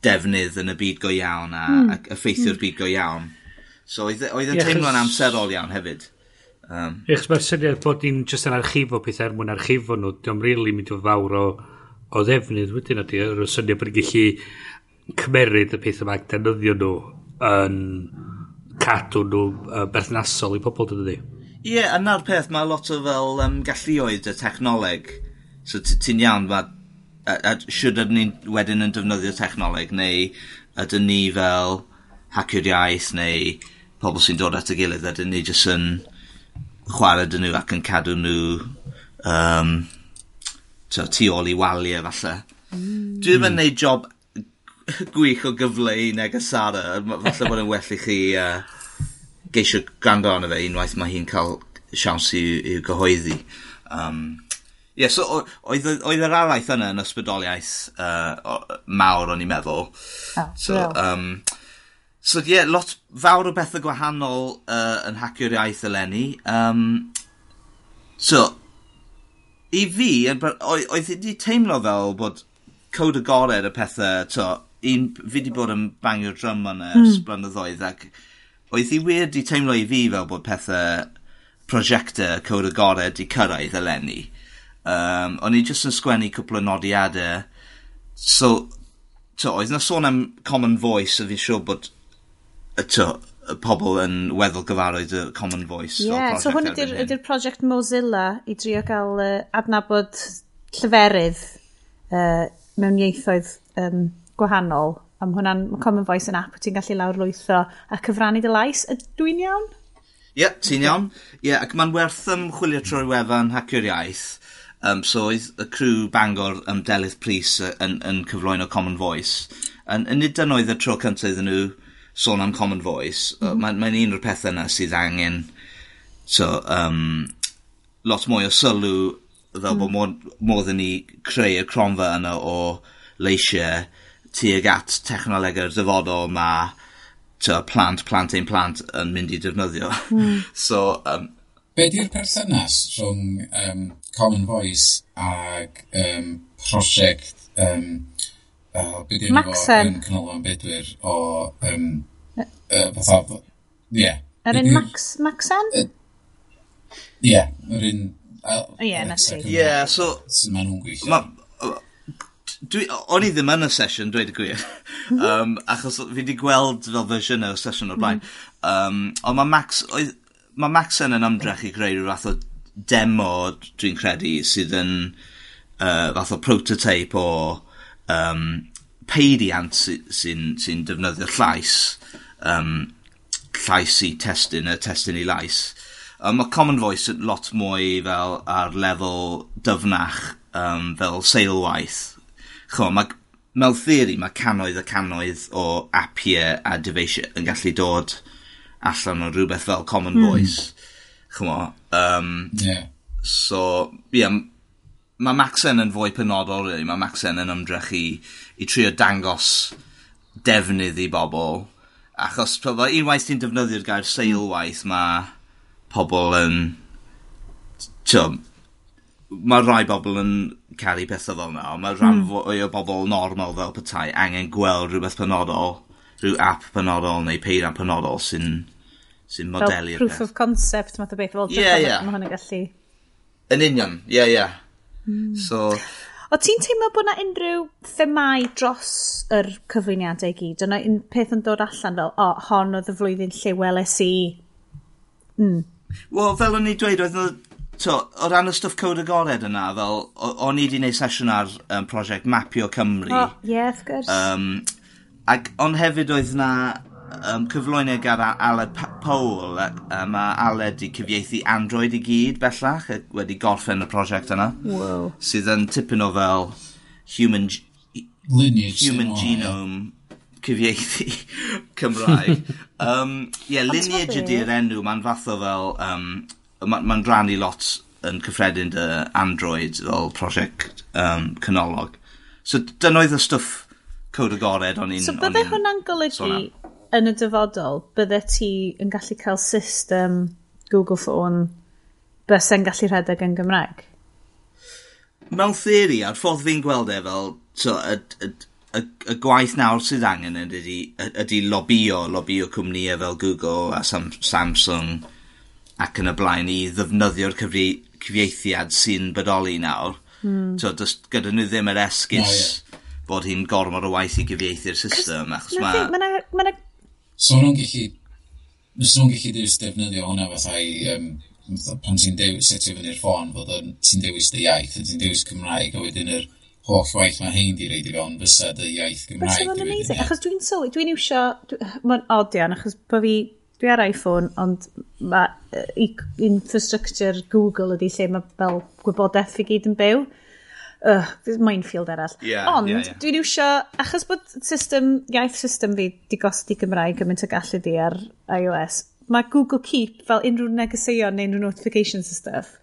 defnydd yn y byd go iawn a, mm. a effeithio'r mm. byd go iawn. So oedd e- yn teimlo'n amserol iawn hefyd. Um, Eich mae'r syniad bod ni'n just yn archifo pethau er mwyn archifo nhw, diolch really mynd o fawr o, o ddefnydd wedyn ydy, yr syniad bod ni'n gallu cymeryd y pethau mae defnyddio nhw yn cadw nhw uh, berthnasol i pobl dydy. Ie, yeah, yna'r peth mae lot o fel um, galluoedd y technoleg. So ti'n iawn, ma, a, a, sydd ydyn ni wedyn yn defnyddio technoleg, neu ydyn ni fel hacio'r iaith, neu pobl sy'n dod at y gilydd a dyn ni jyst yn chwarae dyn nhw ac yn cadw nhw um, to, tu ôl i waliau e falle. Mm. Dwi ddim yn neud job gwych o gyfle i negesara. Falle bod yn well i chi uh, geisio gwrando arno fe unwaith mae hi'n cael siawns i, i gyhoeddi. Um, yeah, so oedd, oedd yr araith yna yn ysbrydoliaeth uh, mawr o'n i'n meddwl. Oh, so, um, So ie, yeah, lot fawr o bethau gwahanol uh, yn hacio'r iaith eleni. Um, so, i fi, oedd wedi teimlo fel bod cod agored y pethau, to, un, fi wedi bod yn bangio'r drum yn ers mm. blynyddoedd, ac oedd hi wir wedi teimlo i fi fel bod pethau prosiectau cod agored wedi cyrraedd eleni. Um, o'n i jyst yn sgwennu cwpl o nodiadau, so, to, oedd na sôn am Common Voice, a fi'n siŵr bod y t'o' y pobl yn weddol gyfarwydd y Common Voice. Ie, yeah, so hwn ydy'r ydy prosiect Mozilla i drio gael uh, adnabod llyferydd uh, mewn ieithoedd um, gwahanol. Am hwnna'n Common Voice yn app ti'n gallu lawrlwytho a cyfrannu dy lais. Dwi'n iawn? Ie, yeah, ti'n iawn. Ie, yeah, ac mae'n werth ymchwilio trwy wefan hacio'r iaith. Um, so oedd y crew Bangor ym Delyth Pris yn, yn cyflwyno Common Voice. Yn, yn nid yn oedd y tro cyntaf iddyn nhw, sôn am Common Voice, mm -hmm. mae'n mae un o'r pethau yna sydd angen so, um, lot mwy o sylw fel mm. bod modd, modd ni creu y cronfa yna o leisiau tuag at technolegau'r dyfodol ma to, plant, plant ein plant yn mynd i defnyddio. Mm. so, um, Be di'r perthynas rhwng um, Common Voice ag um, prosiect um, uh, be di Maxen. Yn canolfan bedwyr o... Um, uh, fatha... Ie. yeah. Yr un Max, Maxen? Ie, yr un... Ie, na si. Ie, so... Sut maen nhw'n gweithio. Dwi, o'n i ddim yn y sesiwn, dweud y gwir. um, achos fi wedi gweld fel fersiwn e o'r sesiwn o'r blaen. Um, ond mae Max, oedd, mae Maxen yn ymdrech i greu rhyw fath o demo, dwi'n credu, sydd yn uh, fath o prototype o um, peidiant sy'n sy sy defnyddio llais, um, llais i testyn, y testyn i lais. Um, mae Common Voice yn lot mwy fel ar lefel dyfnach um, fel seilwaith. Chw, mae, mewn theori mae canoedd a canoedd o apiau a dyfeisiau yn gallu dod allan o rhywbeth fel Common mm. Voice. Chw, um, yeah. so, ie, yeah, mae Maxen yn fwy penodol really. mae Maxen yn ymdrech i, i trio dangos defnydd i bobl. Achos pobl, unwaith ti'n defnyddio'r gair seilwaith, mae pobl yn... Tio, mae rai bobl yn cael eu pethau fel yna, ond mae rhan mm. fwy o bobl normal fel petai angen gweld rhywbeth penodol, rhyw app penodol neu peirian penodol sy'n sy modelu'r peth. Fel proof of concept math o beth fel yeah, yeah. mae hwn yn gallu... Yn union, ie, yeah, ie. Yeah. Mm. So... O ti'n teimlo bod na unrhyw themau dros yr cyflwyniadau gyd? Yna un peth yn dod allan fel, o, oh, hon oedd y flwyddyn lle weles i... Mm. Wel, fel o'n i dweud, oedd So, o ran y stwff cywir agored yna, fel, o'n i wedi gwneud sesiwn ar um, prosiect Mapio Cymru. O, oh, ie, yeah, of course. Um, ac, ond hefyd oedd na um, cyflwyno gyda Aled Powell ac um, a Aled wedi cyfieithu Android i gyd bellach wedi gorffen y prosiect yna. Wow. Sydd yn tipyn o fel human, Lineage human genome yeah. cyfieithu Cymraeg. um, yeah, lineage ydy'r enw, mae'n fath o fel... Um, mae'n ma rannu lot yn cyffredin dy Android fel prosiect um, canolog. So dyna oedd y stwff cod agored o'n i'n... So bydde hwnna'n golygu yn y dyfodol, bydde ti yn gallu cael system Google Phone bys yn gallu rhedeg yn Gymraeg? Mewn theori, a'r ffordd fi'n gweld e fel so, y, y, y, y gwaith nawr sydd angen ydy, ydy lobio, lobio cwmnïau fel Google a Sam, Samsung ac yn y blaen i ddefnyddio'r cyfieithiad sy'n bodoli nawr. Mm. So, dys, gyda nhw ddim yr esgus no, yeah. bod hi'n gormod o waith i gyfieithu'r system. Achos mae... Mae yna So nhw'n gallu... Nes nhw'n gallu dewis defnyddio hwnna fatha i... Um, pan ti'n dewis setio fyny'r ffôn, fod ti'n dewis dy iaith, a ti'n dewis Cymraeg, a wedyn yr holl waith mae hein di reid i fewn fysa dy iaith Gymraeg. Fysa fo'n amazing, achos dwi'n sylwi, dwi'n iwsio, mae'n odion, achos bod fi, dwi ar iPhone, ond mae uh, infrastructure Google ydy lle mae fel gwybodaeth fi gyd yn byw uh, minefield arall. Yeah, Ond, yeah, yeah. dwi'n iwsio, achos bod system, iaith system fi di gosti Gymraeg gymaint o gallu di ar iOS, mae Google Keep fel unrhyw negeseuon neu unrhyw notifications a stuff,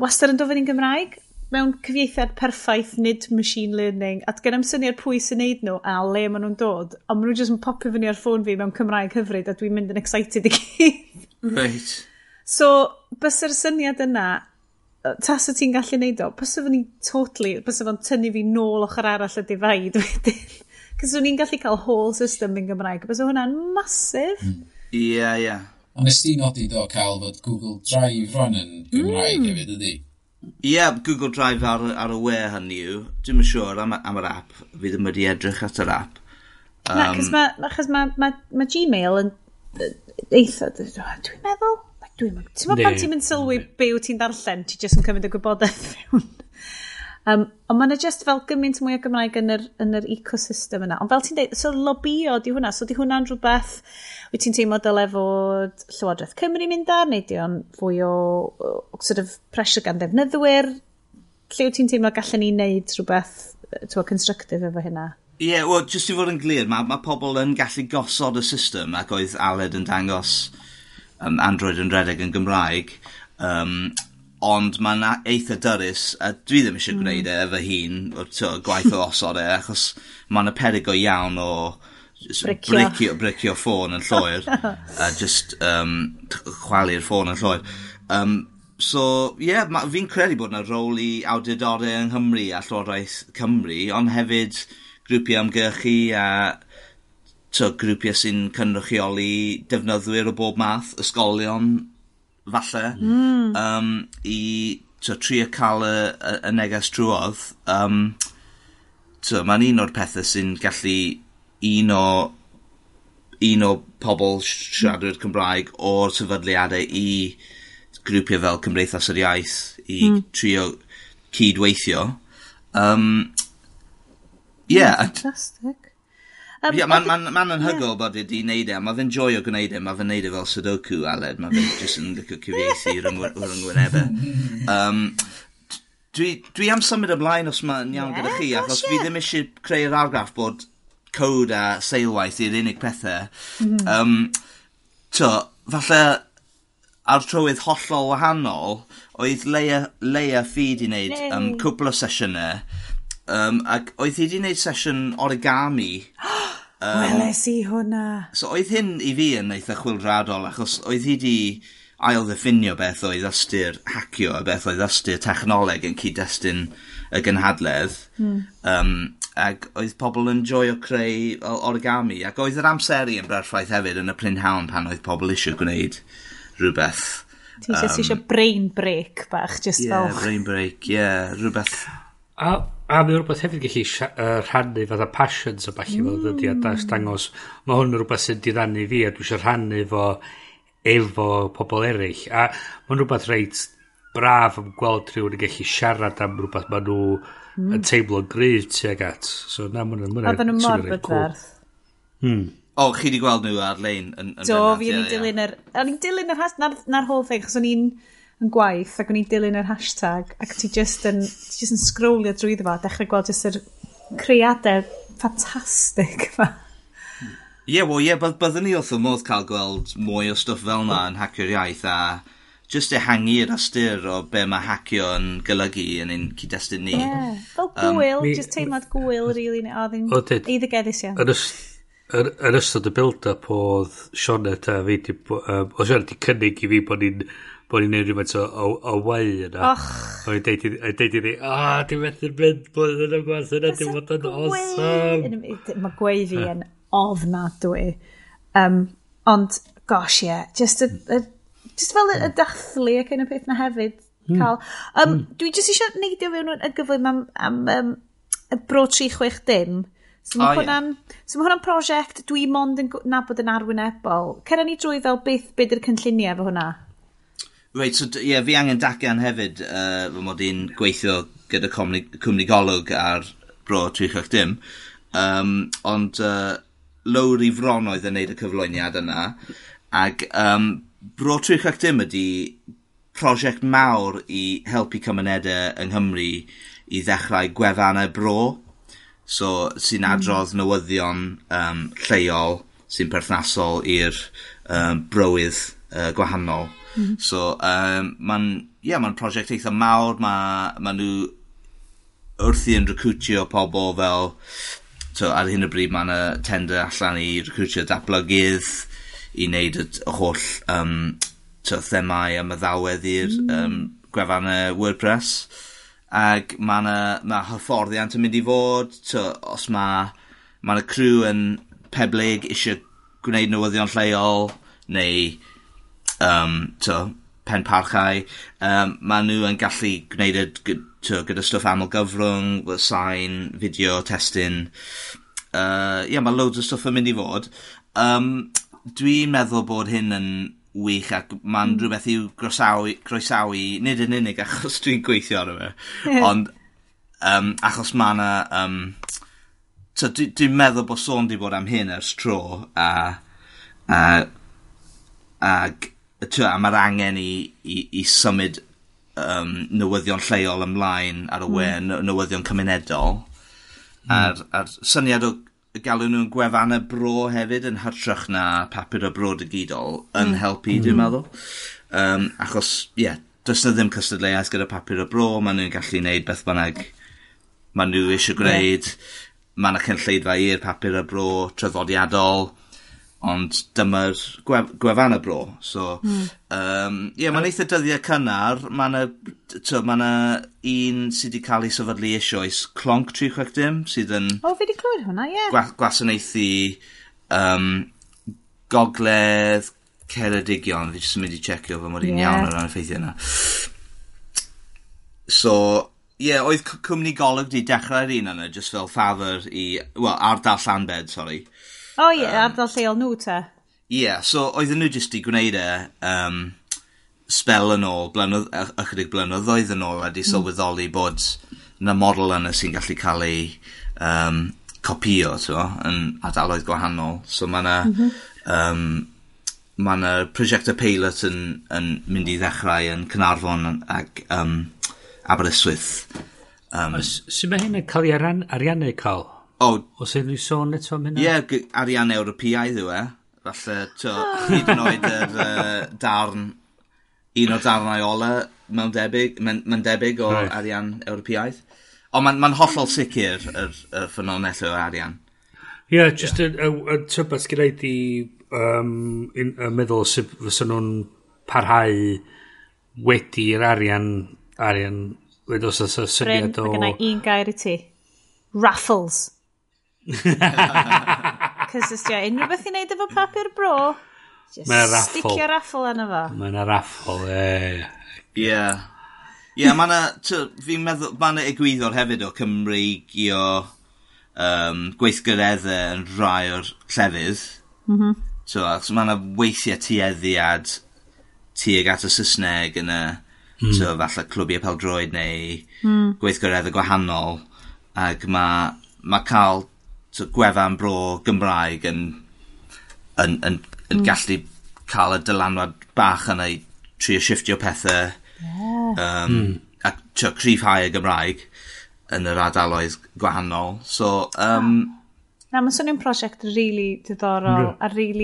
wastad yn dofyn i'n Gymraeg mewn cyfieithiad perffaith nid machine learning at gynnam syniad pwy sy'n neud nhw a le maen nhw'n dod ond maen nhw jyst yn popio fyny ar ffôn fi mewn Cymraeg hyfryd a dwi'n mynd yn excited i gyd. Right. So, bys yr syniad yna tas o ti'n gallu neud o, bys o'n i'n totally, bys o'n tynnu fi nôl ochr arall y difaid wedyn. Cys o'n i'n gallu cael whole system yn Gymraeg. Bys hwnna'n masif. Hmm. Ie, mm. ie. Yeah. Ond nes ti nodi do cael fod Google Drive rhan yn Gymraeg mm. hefyd ydy? Ie, yeah, Google Drive ar, ar y we hynny yw. Dwi'n yn siŵr am, am yr app. Fi ddim wedi edrych at yr app. Um, Na, achos mae ma, ma, ma Gmail yn eitha, dwi'n meddwl, Dwi'n mynd. Ti'n meddwl pan ti'n mynd sylwi be wyt ti'n darllen, ti jyst yn cymryd y gwybodaeth fewn. um, ond mae'n just fel gymaint mwy o Gymraeg yn yr, yn yr ecosystem yna. Ond fel ti'n dweud, so lobio di hwnna, so di hwnna'n rhywbeth wyt ti'n teimlo dyle fod Llywodraeth Cymru mynd ar, neu di o'n fwy o, o, sort of pressure gan ddefnyddwyr, lle wyt ti'n teimlo gallen ni wneud rhywbeth twa, constructive efo hynna? Ie, yeah, wel, jyst i fod yn glir, mae ma pobl yn gallu gosod y system ac oedd Aled yn dangos um, Android yn redeg yn Gymraeg, um, ond mae'n eitha dyrus, a dwi ddim eisiau hmm. gwneud e efo hun, o gwaith o osod e, achos mae'n y perigo iawn o bricio, bricio, bricio ffôn yn llwyr, a just um, chwalu'r ffôn yn llwyr. Um, so, ie, yeah, fi'n credu bod yna rôl i awdurdodau yng Nghymru a Llywodraeth Cymru, ond hefyd grwpiau amgylchu a t'o' grwpiau sy'n cynrychioli defnyddwyr o bob math, ysgolion falle, mm. um, i t'o' trio cael y, y, y neges trwodd. Um, t'o' mae'n un o'r pethau sy'n gallu un o un o pobl siaradwyr Cymraeg o'r sefydliadau i grwpiau fel Cymdeithas yr Iaith i mm. trio cydweithio. Um, yeah. Fantastic. Um, Ie, ma'n man, n, ma, n, yeah. bod wedi wneud e, mae ma fe'n joio gwneud e, mae fe'n neud e fel Sudoku, Aled, mae fe'n jyst yn licio cyfieithu rhwng yngwynebau. Um, dwi, dwi am symud ymlaen os mae'n iawn yeah, gyda chi, achos yeah. fi ddim eisiau creu'r argraff bod code a seilwaith i'r unig pethau. Mm. Um, to, falle ar trywydd hollol wahanol, oedd Leia, Leia ffid i wneud um, cwbl o sesiynau Um, ac oedd hi wedi gwneud sesiwn origami. um, Weles i hwnna. So oedd hyn i fi yn eitha chwilradol, achos oedd hi wedi ail ddiffinio beth oedd ystyr hacio a beth oedd ystyr technoleg yn cyd-destun y gynhadledd. Mm. Um, ac oedd pobl yn joio creu origami, ac oedd yr amseru yn berffaith hefyd yn y prynhawn pan oedd pobl eisiau gwneud rhywbeth. Ti um, eisiau brain break bach, just yeah, fel... Yeah, brain break, yeah, rhywbeth... A a mae rhywbeth hefyd gallu uh, rhannu fatha passions o bach i fel ydy a das dangos mm. mae hwn yn rhywbeth sy'n diddannu fi a dwi eisiau rhannu fo efo pobl eraill a mae'n rhywbeth reit braf am gweld rhywun yn gallu siarad am rhywbeth maen nhw mm. yn teimlo'n gryf tuag at. So na mae'n mwyn a dyn nhw mor bydwerth. Hmm. o chi wedi gweld nhw ar-lein yn, yn do fi o'n i'n dilyn yr o'n i'n dilyn yr has na'r, nar whole thing chos o'n i'n yn gwaith ac o'n i'n dilyn yr hashtag ac ti just yn, ti just yn scrollio drwy ddfa a dechrau gweld just yr creadau ffantastig yma. Ie, yeah, wel ie, yeah, byddwn ni wrth y modd cael gweld mwy o stwff fel yna yn hacio'r iaith a just ehangu'r ystyr o be mae hacio yn golygu yn ein cyd-destun ni. Ie, Yeah. Fel gwyl, um, just teimlad gwyl, really, oedd yn eiddigeddus iawn. Yn, ystod y build-up oedd Sionet a fi, um, o Sionet i cynnig i fi bod ni'n bod ni'n neud rhywbeth o, o, o wei yna. Och. O'n i'n deud i ddi, a, dwi'n methu'n mynd bod yn y gwas yna, dwi'n bod yn awesome. Mae gwei fi yn ofnadwy. Um, ond, gosh, ie, yeah, just, a, a, just fel y hmm. dathlu ac yn y peth na hefyd. Mm. Cael. Um, mm. Dwi jyst eisiau neidio fewn y gyflym am, am um, y Bro 360. So mae ah, oh, hwnna'n yeah. so hwnna prosiect dwi mond yn nabod yn arwynebol. Cera ni drwy fel beth, beth yw'r cynlluniau efo hwnna? Reit, so ie, yeah, fi angen dacian hefyd, uh, fy mod i'n gweithio gyda cwmni, cwmni golwg ar bro 360. Um, ond uh, lawr i fron oedd yn neud y cyflwyniad yna. Ac um, bro 360 ydy prosiect mawr i helpu cymunedau yng Nghymru i ddechrau gwefannau bro. So, sy'n hmm. adrodd newyddion um, lleol sy'n perthnasol i'r um, brywydd uh, gwahanol. -hmm. So, um, mae'n yeah, ma prosiect eitha mawr, mae ma nhw wrthi yn recrwtio pobl fel... So, ar hyn o bryd mae'n tender allan i recrwtio datblygydd i wneud y holl um, to, themau a meddawedd i'r mm. um, gwefannau WordPress. Ac mae yna ma hyfforddiant yn mynd i fod, to, os mae ma y crew yn peblyg eisiau gwneud newyddion lleol neu um, t'o, pen parchau. Um, maen nhw yn gallu gwneud y t'o' gyda stwff aml gyfrwng, sain, fideo, testun. uh, yeah, mae loads o stwff yn mynd i fod. Um, dwi'n meddwl bod hyn yn wych ac mae'n mm. rhywbeth i'w groesawu, groesawu nid yn unig achos dwi'n gweithio arno fe, ond um, achos mae yna... Um, So dwi, dwi'n meddwl bod sôn 'di bod am hyn ers tro a, a ag a mae'r angen i, i, i symud um, newyddion lleol ymlaen ar y mm. we, newyddion cymunedol. Mm. A'r, ar syniad o galw nhw'n gwefannau bro hefyd yn hytrach na papur o bro digidol yn hmm. helpu, mm. dwi'n hmm. meddwl. Um, achos, ie, yeah, does na ddim cystadleuaeth gyda papur o bro, maen nhw'n gallu gwneud beth bynnag maen nhw eisiau gwneud. Yeah. Mae yna cynlleidfa i'r papur o bro traddodiadol Ond dyma'r gwef, gwefan y bro. So, mm. um, yeah, mae'n eitha dyddiau cynnar. Mae yna, ma un sydd wedi cael ei sefydlu eisoes, Clonc 360, sydd yn... O, fi wedi clywed hwnna, ie. Yeah. Gwa gwasanaethu um, gogledd Ceredigion. Fi jyst yn mynd i checio fo mor un yeah. iawn o ran effeithio yna. So, Ie, yeah, oedd cwmni golwg di dechrau'r un yna, just fel ffafr i... Wel, ardal Llanbed, sori. O oh, ie, yeah, um, ardal lleol nhw te. Ie, yeah, so oedden nhw jyst i gwneud e um, spel yn ôl, blynydd, ychydig blynyddoedd yn ôl, a di mm. sylweddoli mm. bod na model yna sy'n gallu cael ei um, copio, to, yn ardaloedd gwahanol. So mae yna... Mm -hmm. um, mae yna prosiectau pilot yn, yn mynd i ddechrau yn Cynarfon ac um, Aberystwyth. Um, Sut mae hyn yn cael ei ariannu cael? O, Os e'n rhyw sôn eto am hynna? Ie, yeah, arian Ewropeaidd yw e. Falle, to, hyd yn oed yr uh, darn, un o darnau ola mewn debyg, mewn, mewn debyg o right. arian Ewropeaidd. Ond mae'n ma hollol sicr yr, yr ffynonell o arian. Ie, yeah, just y yeah. tybed gyda i di um, in, uh, meddwl sef fysa nhw'n parhau wedi'r arian arian wedi os oes syniad o... Bryn, mae gennau un gair i ti. Raffles. Cos ysdio, unrhyw beth i wneud efo papur bro, just sticio raffle yna fo. Mae'n yna raffle, e. Ie. Ie, mae yna, fi'n meddwl, mae yna egwyddor hefyd o Cymru i o um, gweithgareddau yn rhai o'r llefydd. Mm -hmm. So, mae yna weithiau tueddiad tuag at y Saesneg yn y, mm. so, falle clwbiau peldroed neu mm. gweithgareddau gwahanol. Ac mae ma cael so gwefan bro Gymraeg yn, yn, yn, yn mm. gallu cael y dylanwad bach yna i trio shiftio pethau. Yeah. Um, mm. A trio cryfhau y Gymraeg yn yr ardaloedd gwahanol. So, um, Na, mae'n swnio'n prosiect rili really diddorol a rili...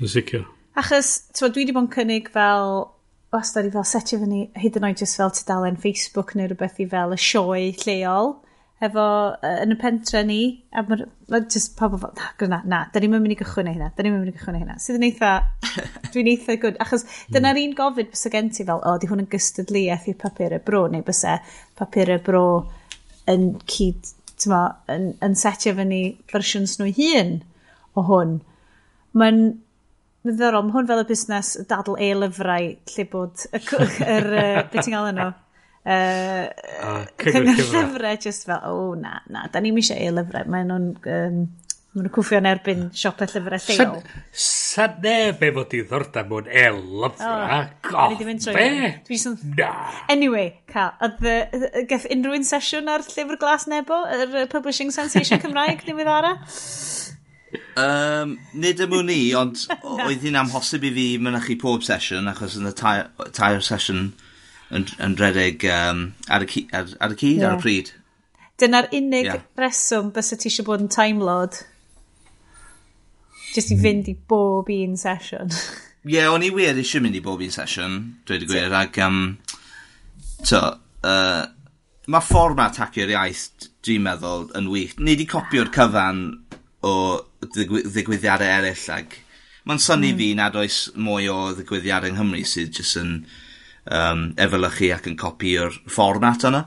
Really... Sicr. Achos, twa, dwi wedi bod yn cynnig fel wastad i fel setio fyny hyd yn oed jyst fel tudalen Facebook neu rhywbeth i fel y sioe lleol efo uh, yn y pentre ni, a mae ma just pobl fel, na, na, na, da ni'n mynd i gychwyn hynna, da ni'n mynd i gychwyn hynna. Sydd yn eitha, dwi'n eitha gwyd, achos dyna'r hmm. un gofyd bys gen ti fel, o, di hwn yn gystadliaeth i'r y bro, neu bys e papur y bro yn cyd, tyma, yn, yn setio fyny fersiwns nhw hun o hwn. Mae'n ddiddorol, mae hwn fel y busnes dadl e-lyfrau lle bod y, yr, er, beth ti'n gael yno? Uh, cyngor llyfrau just fel, o oh, na, na, da ni'n eisiau e-lyfrau, mae nhw'n um, maen nhw'n cwffio yn erbyn ah. siopau llyfrau lleol. Sa neb efo diddordeb mewn e-lyfrau? Oh, Gof, be? Na. Anyway, cael, oedd gath unrhyw un sesiwn ar llyfr glas nebo, yr Publishing Sensation Cymraeg, newydd ara? Um, nid ym ni, ond oedd hi'n amhosib i fi mynychu pob sesiwn, achos yn y tair sesiwn yn, yn redeg um, ar, y, ar, ar y cyd, yeah. ar y pryd. Dyna'r unig yeah. reswm bys ti eisiau bod yn Time Lord. Just i mm. fynd i bob un sesiwn. Ie, yeah, o'n i wir eisiau mynd i bob un sesiwn, dweud y gwir, ac... Um, to, uh, mae fformat hacio'r iaith, dwi'n meddwl, yn wych. Ni wedi copio'r ah. cyfan o ddigwyddiadau eraill, ac mae'n syni mm. fi nad oes mwy o ddigwyddiadau yng Nghymru sydd jyst yn um, efelychu ac yn copio'r fformat yna.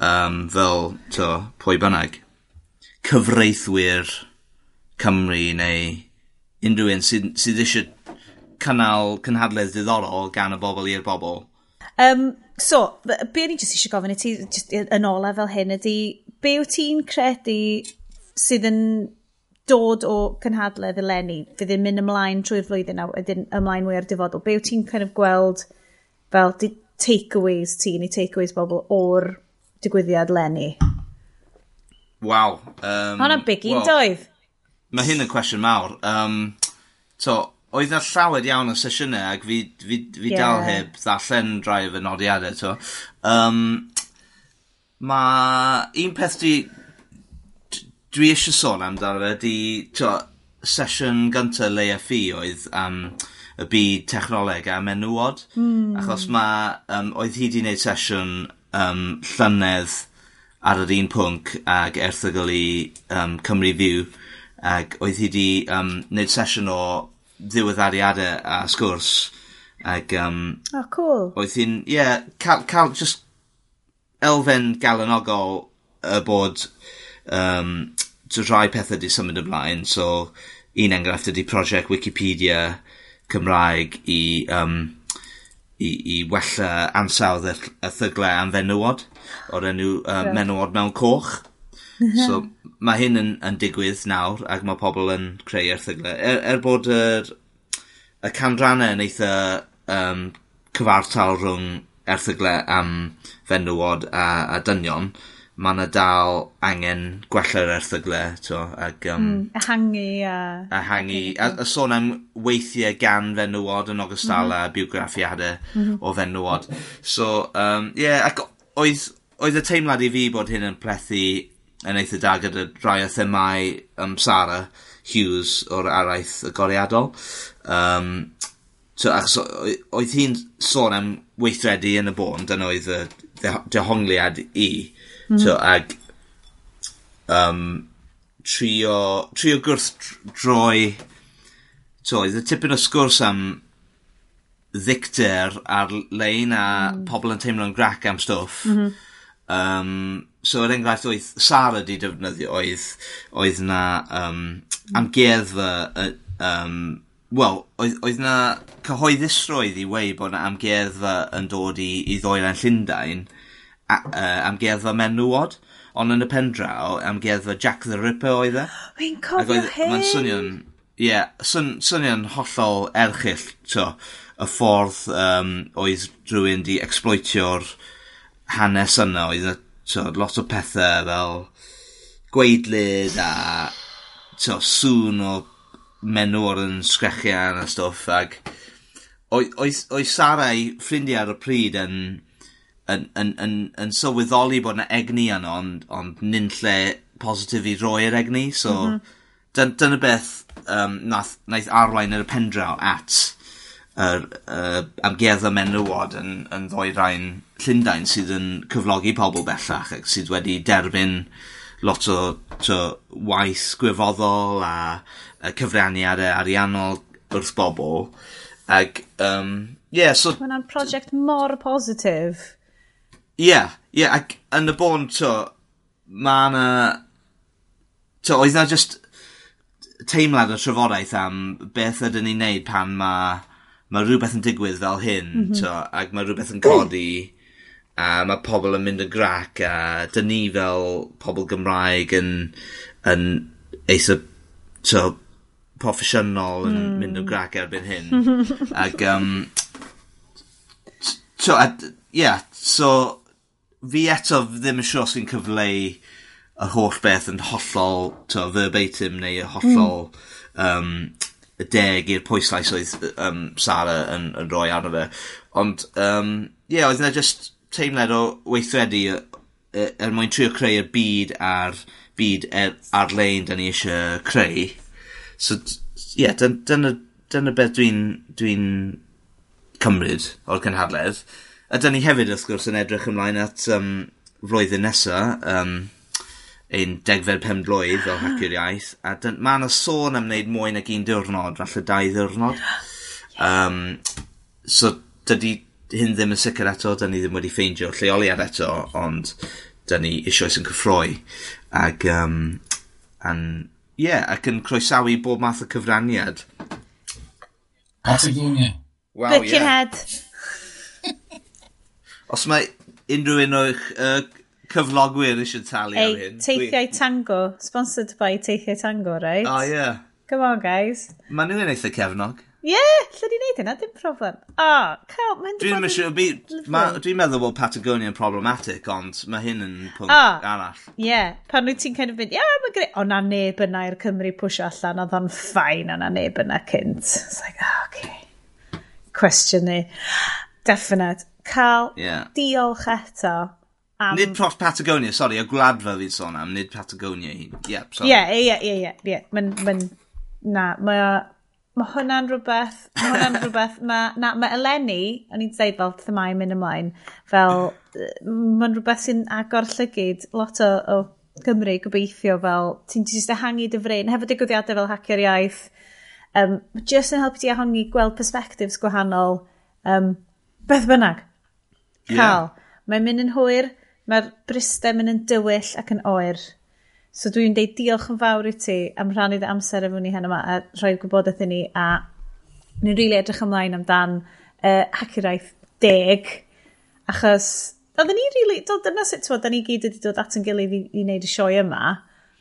Um, fel, to, pwy bynnag, cyfreithwyr Cymru neu unrhyw un sydd, sydd eisiau cynnal cynhadledd diddorol gan y bobl i'r bobl. Um, so, be ni jyst eisiau gofyn i ti yn ola fel hyn ydy, be wyt ti'n credu sydd yn dod o cynhadledd eleni, fydd yn mynd ymlaen trwy'r flwyddyn a wedyn ymlaen mwy ar dyfodol, be wyt ti'n kind of gweld fel di takeaways ti neu takeaways bobl o'r digwyddiad lenni? Waw. Um, Hwna'n big un well, doedd. Mae hyn yn cwestiwn mawr. Um, so, oedd na llawer iawn o sesiynau ac fi, fi, fi yeah. dal heb ddallen rai fy nodiadau to. Um, mae un peth dwi, dwi eisiau sôn amdano fe di to, sesiwn gyntaf leia fi oedd um, y byd technoleg a menywod. Mm. Achos mae, um, oedd hi wedi gwneud sesiwn um, llynedd ar yr un pwnc ag erthygl i um, Cymru Fyw ac oedd hi wedi um, gwneud sesiwn o ddiweddariadau a sgwrs ac um, oh, cool. oedd hi'n ie, yeah, cael, cael just elfen galanogol y bod um, rhai pethau wedi symud ymlaen so un enghraifft ydy prosiect Wikipedia Cymraeg i, um, i, i wella ansawdd y, y thyglau am fenywod o'r enw uh, menywod mewn coch. Mhm. so mae hyn yn, yn digwydd nawr ac mae pobl yn creu erthyglau. Er, er bod yr, y canrannau yn eitha um, cyfartal rhwng erthyglau am fenywod a, a dynion, mae yna dal angen gwella'r erthygle t'o' ac... Um, mm, ehangu a... Ehangu a, a sôn am weithiau gan fenywod yn ogystal mhm. â bywgraffiadau mhm. o fenywod. So, um, yeah, ac oedd, oedd y teimlad i fi bod hyn yn plethu yn eitha da gyda rhai o themau um, Sara Hughes o'r araith y goriadol. Um, so, achos oedd hi'n sôn am weithredu yn y bôn, dyna oedd y dehongliad i. Hmm. So, ag um, trio, trio gwrth droi so, oedd y tipyn o sgwrs am ddicter ar-lein a mm. pobl yn teimlo'n grac am stwff. Mm -hmm. um, so, yr enghraifft oedd Sara di defnyddio oedd, oedd na um, amgueddfa uh, um, Wel, oedd, oedd na cyhoeddusroedd i wei bod na amgueddfa yn dod i, i ddoelen Llundain. Mm uh, amgueddfa menywod, ond yn y pen draw, amgueddfa Jack the Ripper oedd e. Fi'n cofio hyn! Mae'n swnio'n... Ie, yeah, swnio'n hollol erchill, to, y ffordd um, oedd rhywun di exploitio'r hanes yna, oedd y, to, lot o pethau fel gweidlyd a to, sŵn o menwr yn sgrechian a stwff, ac oedd, oedd, oedd Sara ei ffrindiau ar y pryd yn yn, yn, yn, yn sylweddoli bod yna egni yno, ond, ond nyn lle positif i roi yr egni, so mm -hmm. dyna beth um, nath, naeth arwain yr pendraw at yr uh, amgueddau menywod yn, yn ddwy rhain Llundain sydd yn cyflogi pobl bellach ac sydd wedi derbyn lot o to, waith gwyfoddol a, a cyfraniadau ariannol wrth bobl. Ac, um, yeah, so... Mae'n prosiect mor positif. Ie, ie, ac yn y bôn, t'o', mae yna... T'o' oedd 'na just teimlad o trafodaeth am beth ydyn ni'n neud pan mae ma' rhywbeth yn digwydd fel hyn, mm -hmm. t'o', ac mae rhywbeth yn codi, a mae pobl yn mynd yn grac, a dyn ni fel pobl Gymraeg yn, yn eitha, t'o', proffesiynol yn mm. mynd yn grac erbyn hyn. ac, um, t'o', ie, yeah, so fi eto ddim yn siŵr os fi'n cyfleu y holl beth yn hollol to, verbatim neu y hollol mm. um, y deg i'r pwyslais oedd um, Sara yn, yn rhoi arno fe. Ond, um, yeah, oedd yna just teimlad o weithredu er, er mwyn trio creu'r byd a'r byd er, ar-lein da ni eisiau creu. So, ie, yeah, dyna, dyna beth dwi'n dwi cymryd o'r cynhadledd. A da ni hefyd, wrth gwrs, yn edrych ymlaen at um, flwyddyn nesa, um, ein degfed pen blwydd o Hacio'r Iaith, a mae yna sôn am wneud mwy nag un diwrnod, falle dau ddiwrnod. Um, so, dydy hyn ddim yn sicr eto, da ni ddim wedi ffeindio lleoliad eto, ond da ni eisoes yn cyffroi. Ac, um, an, yeah, ac yn croesawu bob math o cyfraniad. Patagonia. Wow, Birkenhead. Yeah. Os mae unrhyw un o'ch uh, cyflogwyr eisiau talu Ei, hyn... Teithiau dwi... Tango. Sponsored by Teithiau Tango, right? Oh, yeah. Come on, guys. Mae nhw'n eitha cefnog. Ie, yeah, lle di wneud hynna, dim problem. O, oh, cael, mae'n Dwi'n siŵr, dwi'n meddwl bod Patagonia yn problematic, ond mae hyn yn pwnc oh, arall. Ie, yeah. pan wyt ti'n kind of mynd, ia, yeah, mae'n greu, o na neb yna i'r Cymru pwysio allan, oedd o'n ffain, o na neb yna cynt. It's like, oh, okay. Question ni. Definite cael yeah. diolch eto. Am... Nid Prof Patagonia, sori, y gwladfa fi'n sôn am, nid Patagonia hi. Yep, sorry. Ie, ie, ie, ie, ie. Mae'n, mae'n, na, mae ma hwnna'n rhywbeth, mae hwnna'n rhywbeth, mae, na, mae Eleni, o'n i'n dweud fel thymau mynd ymlaen, fel, mae'n rhywbeth sy'n agor llygyd lot o, o Gymru gobeithio fel, ti'n just ehangu dy fryn, hefo digwyddiadau fel hacker iaith, um, just yn helpu ti ehangu gweld perspectives gwahanol, um, beth bynnag cael. Yeah. Mae'n mynd yn hwyr, mae'r bristau mynd yn dywyll ac yn oer. So dwi'n deud diolch yn fawr i ti am rhannu dy amser efo ni hen yma a rhoi'r gwybodaeth i ni a ni'n rili really edrych ymlaen amdan uh, hacuraeth deg achos oedden ni rili, really, dyna sut twod, da ni gyd wedi dod at yn gilydd i, i wneud y sioe yma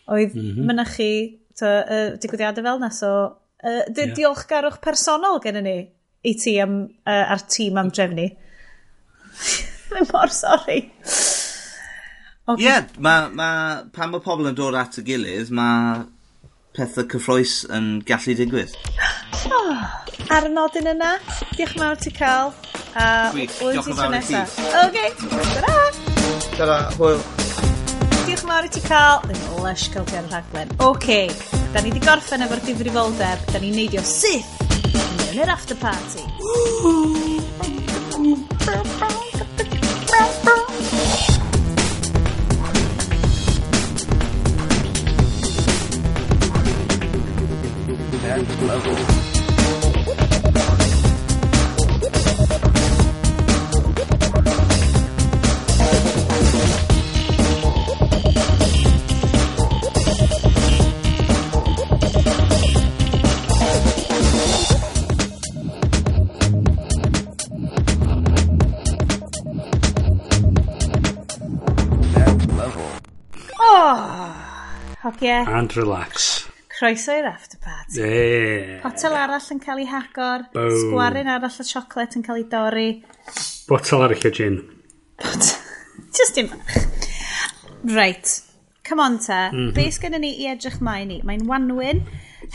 oedd mm -hmm. myna chi to, uh, digwyddiadau fel na so uh, dy, yeah. diolchgarwch personol gen ni i ti am, uh, a'r tîm am drefnu. Mae'n mor sori. Ie, yeah, ma, ma, pan mae pobl yn dod at y gilydd, mae pethau cyffroes yn gallu digwydd. Oh, ar y nodyn yna, diolch yn fawr ti cael. A Gwych, diolch yn fawr i ti. OK, ta-ra! Ta-ra, hwyl. Diolch yn fawr i ti cael. Yn lush cael ti ar y rhaglen. OK, da ni wedi gorffen efo'r difrifoldeb. Da ni'n neidio syth yn yr after party. level. Ah, yeah. And relax. Croeso i'r after party. Yeah. Potel arall yn cael ei hagor. Boom. Sgwarin arall o siocled yn cael ei dorri. Botel arall o gin. Just dim bach. Right. Come on ta. Mm -hmm. Be sgynny ni i edrych mai ni? Mae'n wanwyn.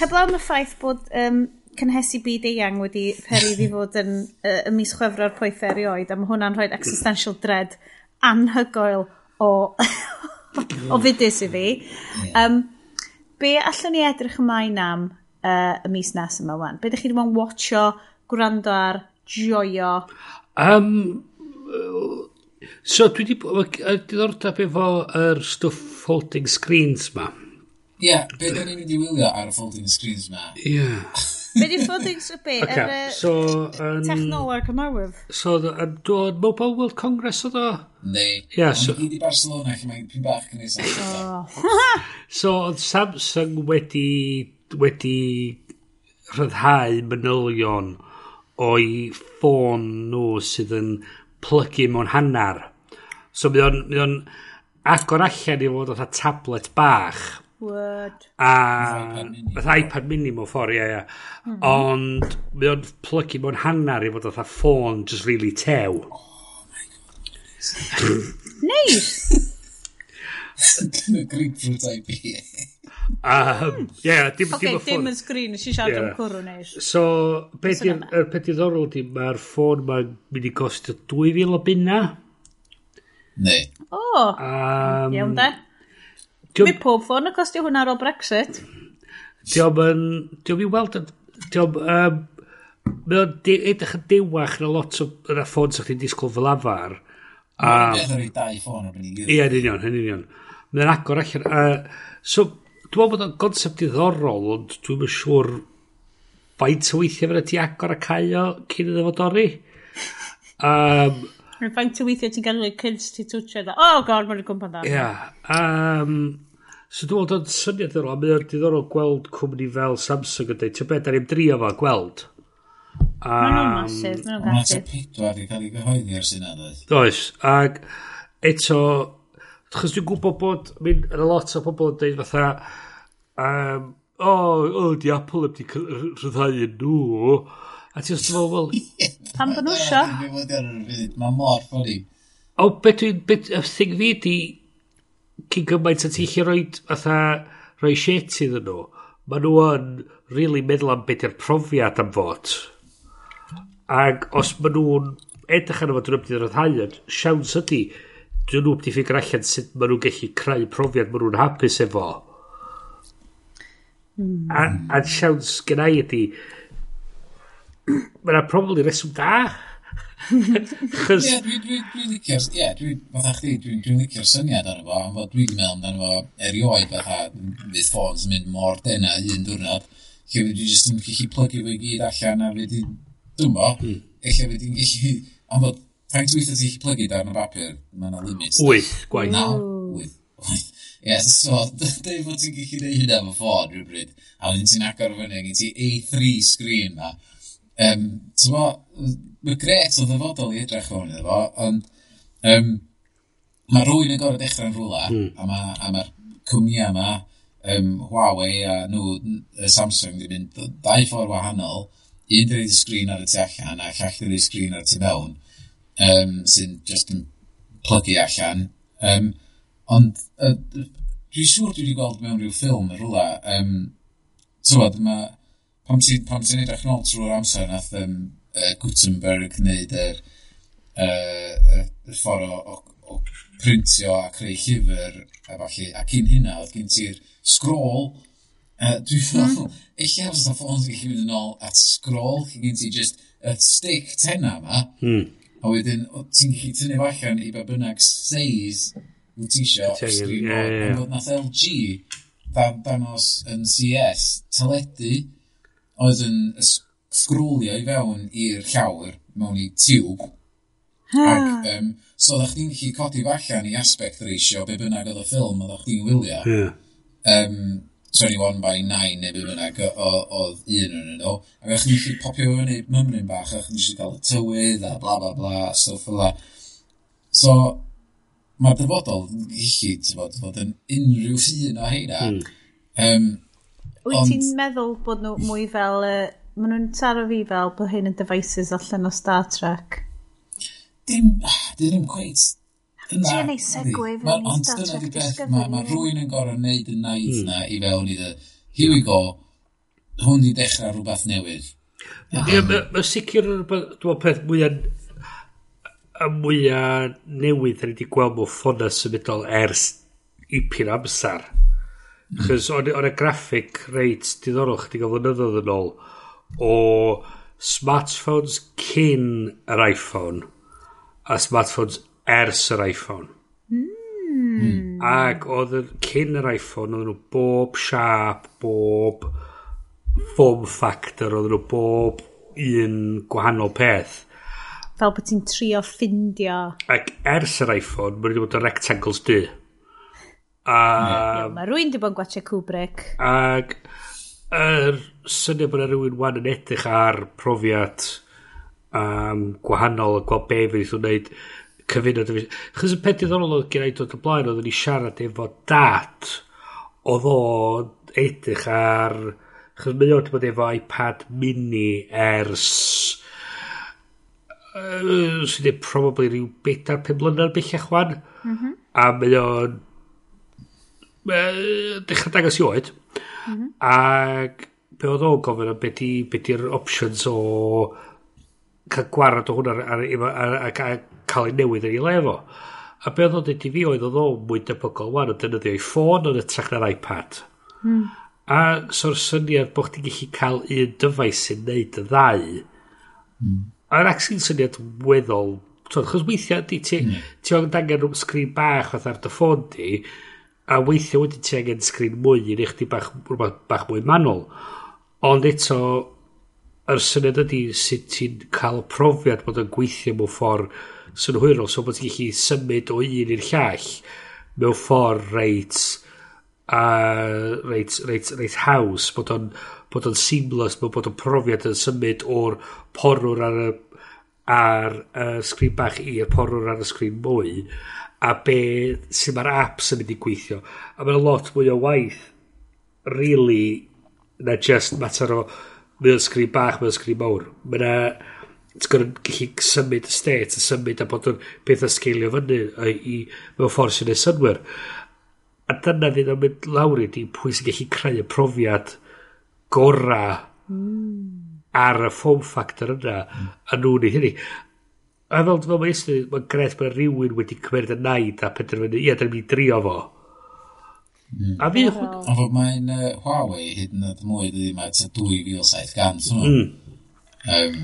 Heblaw am y ffaith bod um, cynhesu byd eang wedi peri i fod yn uh, y mis chwefro'r poethau erioed a mae hwnna'n rhoi existential dread anhygoel o, o fudus i fi. Um, be allwn ni edrych ymlaen am uh, y mis nes yma wan? Be ydych chi ddim yn watcho, gwrando ar, joio? Um, so, dwi wedi diddordeb efo yr stwff folding screens ma. Ie, yeah, be dyn ni'n mynd i wylio ar folding screens ma? Ie. Yeah. Be di ffoddig sy'n Yr uh, so, um, technoleg ymawydd. So, yn dod Mobile World Congress o o? Neu. Ia, so... Ni di Barcelona, lle mae'n pyn bach yn eithaf. So, oedd Samsung wedi, wedi rhyddhau manylion o'i ffôn nhw sydd yn plygu mewn hannar. So, mae o'n agor allan i fod oedd tablet bach Word. A fath iPad mini mewn ffordd, ie, ie. Hmm. Ond mae o'n plygu mewn hannar i fod oedd ffôn just really tew. Oh neis! Dyna grapefruit i. Um, yeah, dim, okay, dim, dim yn sgrin, nes i siarad yeah. am cwrw neis. So, beth yw'r peth iddorol di, mae'r ffôn mae'n mynd i gostio 2,000 o bunna. Neu. O, oh, um, iawn de. Mae pob ffôn yn costio hwnna ar ôl Brexit. Diolch yn... Diolch i weld... Diolch... Um, Mae o'n edrych yn dewach na lot o yna ffôn sy'ch chi'n disgwyl fel afar. A... Mae'n dau ffôn o'r unig. Ie, yn union, yn union. Mae'n agor allan. Uh, so, dwi'n meddwl bod o'n concept diddorol, ond dwi'n yn siŵr faint o weithiau fyna ti agor a cael o cyn iddo fod ori. Um, Mae'n faint o weithiau ti'n gael ei kids ti twtio. Oh, god, mae'n gwmpa dda. Ia. Yeah, um, So dwi'n meddwl, do'n syniad yno, a mae'n diddorol gweld cwmni fel Samsung yn dweud, ti'n beth, da ni'n drio fo gweld. A... Mae nhw'n masif, mae nhw'n gallu. pedwar i cael ei gyhoeddi ar yna, doedd. Does, ac eto, chos dwi'n gwybod bod, mynd yn a lot o pobl yn dweud fatha, um, o, oh, oh, di Apple heb rhyddhau yn nhw. A ti'n meddwl, wel... Pam bod nhw sio? Mae mor ffori. O, beth dwi'n... Thing fi di cyn gymaint a ti chi roi, fatha, roi shit iddyn nhw, ma nhw yn really meddwl am beth yw'r profiad am fod. Ac os ma nhw'n edrych arno fod yn ymwneud â'r rhaid, siawns ydy, dyn nhw'n wedi ffigur allan sut ma nhw'n gallu creu profiad ma nhw'n hapus efo. A, hmm. a siawns gynnau ydy, mae yna probably reswm da. Chos... Ie, dwi'n dwi, dwi licio'r... Ie, dwi, fatha chdi, dwi'n dwi licio'r syniad ar efo, ond dwi'n meddwl amdano fo erioed fatha, fydd ffôns yn mynd mor dena un diwrnod, lle fydd dwi jyst yn gallu plygu fo i gyd allan a fydd i... Dwi'n bo, hmm. eich fydd i'n gallu... Ond bod, faint wyth ydych chi'n plygu darn y bapur, mae yna limit. Wyth, gwaith. Na, wyth. Ie, yes, so, dweud fod ti'n gallu gwneud hynna efo ffôn rhywbryd, a wedyn ti'n agor o fyny, gen ti A3 screen na, um, tymo, mae gret o ddyfodol i edrych fewn iddo fo, ond um, mae rwy'n yn gorau dechrau'n rhywle, mm. a mae'r ma, ma cwmni yma, um, Huawei a nhw, Samsung, wedi mynd dau ffordd wahanol, un dweud y sgrin ar y tu allan a llall dweud y sgrin ar y tu mewn, um, sy'n just yn plygu allan. Um, ond uh, dwi'n siŵr dwi wedi gweld mewn rhyw ffilm yn rhywle, um, tywed, mae Pam ti'n pam ti'n edrych nôl trwy'r amser nath um, uh, Gutenberg wneud yr uh, uh, ffordd o, o, o printio a creu llyfr a falle, a cyn hynna oedd gen ti'r scroll uh, dwi'n ffnol mm. eich ar fysa ffôn ti'n gallu mynd yn ôl at scroll cyn gen ti just y stick tenna ma mm. a wedyn ti'n gallu tynnu allan i ba bynnag seis wyt ti eisiau sgrin yeah, yeah, yeah. nath LG dan, danos yn CS teledu oedd yn sgrwlio i fewn i'r llawr mewn i tiwb. Ac, um, so oeddech chdi'n gallu codi allan i aspect ratio be bynnag oedd y ffilm oeddech chdi'n wylio. Yeah. Um, 21 by 9 neu be bynnag oedd un yn nhw. Ac oeddech chi'n gallu popio fyny mymryn bach, oeddech chi'n gallu cael y tywydd a bla bla bla, a stwff fel that. So, mae'r dyfodol gallu bod yn unrhyw ffin o heina. Mm. Um, Wyt ti'n meddwl bod nhw mwy fel... Uh, Maen nhw'n taro fi fel bod hyn yn devices allan o Star Trek. Dim, Dim ddim gwneud Yna, Ti'n ei segwe i fewn i Star Trek di beth, Discovery. Mae rhywun yn gorau wneud y naeth mm. na i fewn i dde, here we go, hwn i dechrau rhywbeth newydd. Mae sicr yn rhywbeth, peth mwyaf y mwyaf newydd da ni wedi gweld mewn ffona symudol ers ipyn amser. Hmm. Chos o'n y graffic reit diddorol chdi gael flynyddoedd yn ôl o smartphones cyn yr iPhone a smartphones ers yr iPhone. Mm. Ac oedd cyn yr iPhone, oedd nhw bob siap, bob form factor, oedd nhw bob un gwahanol peth. Fel bod ti'n trio ffindio. Ac ers yr iPhone, mae wedi bod yn rectangles dy. Mm. A... Mae rwy'n di bod yn gwachio Kubrick. Ac yr syniad bod rhywun wan yn edrych ar profiad um, gwahanol a gweld be fydd wedi'i wneud cyfunod. Chos y peth diddorol oedd gen i dod y blaen oedd ni siarad efo dat oedd o edrych ar chos mae o'n bod efo iPad mini ers uh, sydd wedi probably rhyw bedar pum mlynedd bellach wan mm -hmm. a mae o'n dechrau dangos i oed. Mm -hmm. Ac be oedd o'n gofyn am beth ydy'r options o cael gwarad o hwnna ar, ar, ar, ar, cael ei newydd yn ei lefo. A be oedd o'n dweud i fi oedd oedd o'n mwy debygol wan o defnyddio ei ffôn yn ytrach na'r iPad. Mm. A so'r syniad bod chdi'n gallu cael un dyfais sy'n neud y ddau. Mm. A'r actually syniad weddol, chos weithiau di ti, mm. ti o'n dangen rhwng sgrin bach fath ar dy ffôn di, a weithio wedyn ti angen sgrin mwy i neu chdi bach, rhywbeth bach mwy manwl. Ond eto, yr syniad ydy sut ti'n cael profiad bod yn gweithio mewn ffordd synhwyrol, so bod ti'n gallu symud o un i'r llall mewn ffordd reit a reit, reit, reit haws, bod o'n bod o'n seamless, bod o'n profiad yn symud o'r porwr ar y ar y sgrin bach i'r porwr ar y sgrin mwy a be, sydd mae'r apps yn mynd i gweithio. A mae'n lot mwy o waith, really, na just mater o mae sgrin bach, mae sgrin mawr. Mae yna, ti'n gwrdd gallu symud y state, a symud a bod yn beth a sgeilio fyny a, i, mewn ffordd sy'n ei synwyr. A dyna fydd o'n mynd lawr i di pwy sy'n gallu creu y profiad gorau mm. ar y form factor yna, mm. a nhw'n ei hynny. A fel dwi'n meddwl Estyn, mae'n gres bod rhywun wedi cymryd y naid a penderfynu, ia, da ni'n drio fo. Mm. A fi... Ond mae'n uh, Huawei hyd yn oed mwy dwi mae ta 2700 mm. um,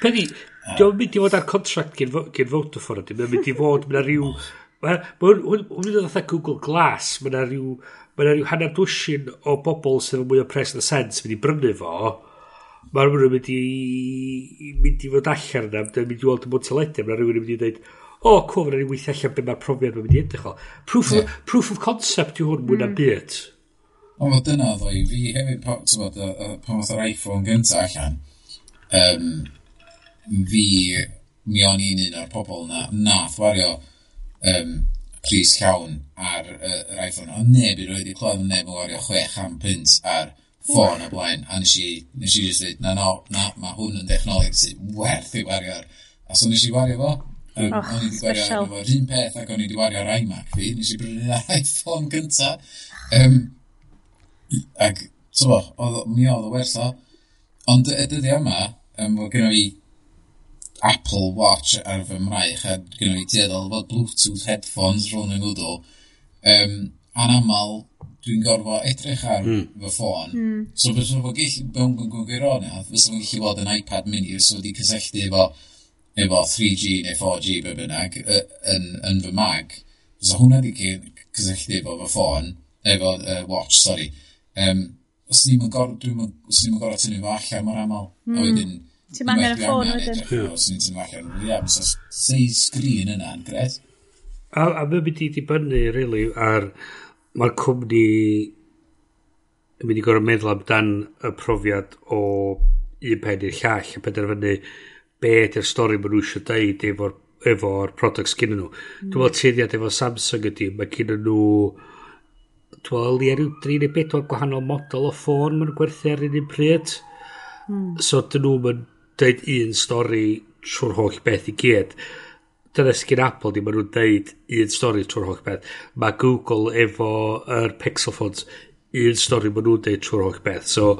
Penny, uh, diolch mynd i fod ar contract gen, gen Vodafone ydy, mae'n mynd i fod, mae'n rhyw... Mae'n mynd i ddod Google Glass, mae'n rhyw, Mae'n rhyw hanner dwysyn o bobl sydd yn mwy o pres yn y sens mynd i brynu fo. Mae'r rhywun yn mynd i mynd i fod allan yna, mae'n mynd i weld y mwyn teledu, mae rhywun yn mynd i dweud, o, oh, cool, ni weithio allan beth mae'r profiad mae'n mynd i edrych o. Proof, yeah. of, proof of concept yw hwn mwy na mm. byd. O, wel dyna ddo i, fi hefyd, ti'n bod, pan oedd yr iPhone gynta allan, um, fi, mi o'n i'n un o'r pobol na, nath wario um, pris llawn ar uh, yr iPhone, ond neb i roed i clod, neb yn wario chwech am pint ar ffôn o blaen, a nes i, nes i just dweud, na, no, na, mae hwn yn dechnoleg sydd werth i wario ar. A so nes i wario fo, Um, oh, o'n i wedi gwario ar efo un peth ac o'n i wedi wario ar iMac fi, nes i brynu ar iPhone gynta. Um, ac, so, oedd, mi oedd o werth o. Ond y dyddi yma, um, oedd gen fi Apple Watch ar fy mraich a gen fi dueddol fod Bluetooth headphones rhwng yng Ngwdl. Um, anamal, dwi'n gorfod edrych ar mm. fy ffôn. Mm. So bys o'n gallu, mewn gwirionedd, bys o'n gallu bod yn iPad mini, so wedi cysylltu efo, efo 3G neu 4G be bynnag yn, yn fy mag. So hwnna wedi cysylltu efo fy ffôn, efo uh, watch, sorry. Um, os ni'n gorfod, dwi'n os ni'n gorfod tynnu fo allan mor aml. Mm. A hmm. wedyn, Ti'n mangan y ffôn wedyn. Os ni'n tynnu fo allan, ia, so seis sgrin yna'n yn gred. A, a mae wedi dibynnu, really, ar mae'r cwmni yn mynd i gorau meddwl amdan y profiad o un pen i'r llall a penderfynu be ydy'r stori maen nhw eisiau deud efo'r efo'r products gyda nhw. Mm. Dwi'n meddwl tyddiad efo Samsung ydy, mae gyda nhw dwi'n meddwl i ryw 3 neu 4 gwahanol model o ffôn maen nhw'n gwerthu ar un un pryd. Mm. So dyn nhw'n deud un stori trwy'r holl beth i gyd dyna sgyn Apple di, maen nhw'n deud un stori trwy'r holl beth. Mae Google efo yr Pixel phones un stori maen nhw'n deud trwy'r holl beth. So,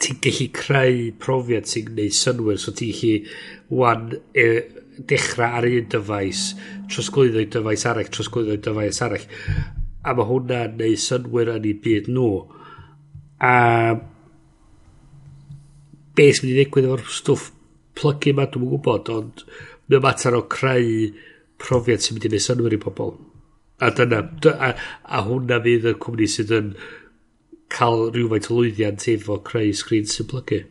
ti'n gallu creu profiad sy'n gwneud synwyr, so ti'n gallu wan e, dechrau ar un dyfais, trosglwyddo i dyfais arall, trosglwyddo i dyfais arall. A mae hwnna'n gwneud synwyr yn ei byd nhw. A be sy'n mynd i ddigwydd efo'r stwff plygu yma, dwi'n gwybod, ond mae'n mater o creu profiad sy'n mynd i wneud synwyr i pobl. A dyna, a, a hwnna fydd y cwmni sydd yn cael rhywfaint o lwyddiant efo creu sgrin sy'n plygu.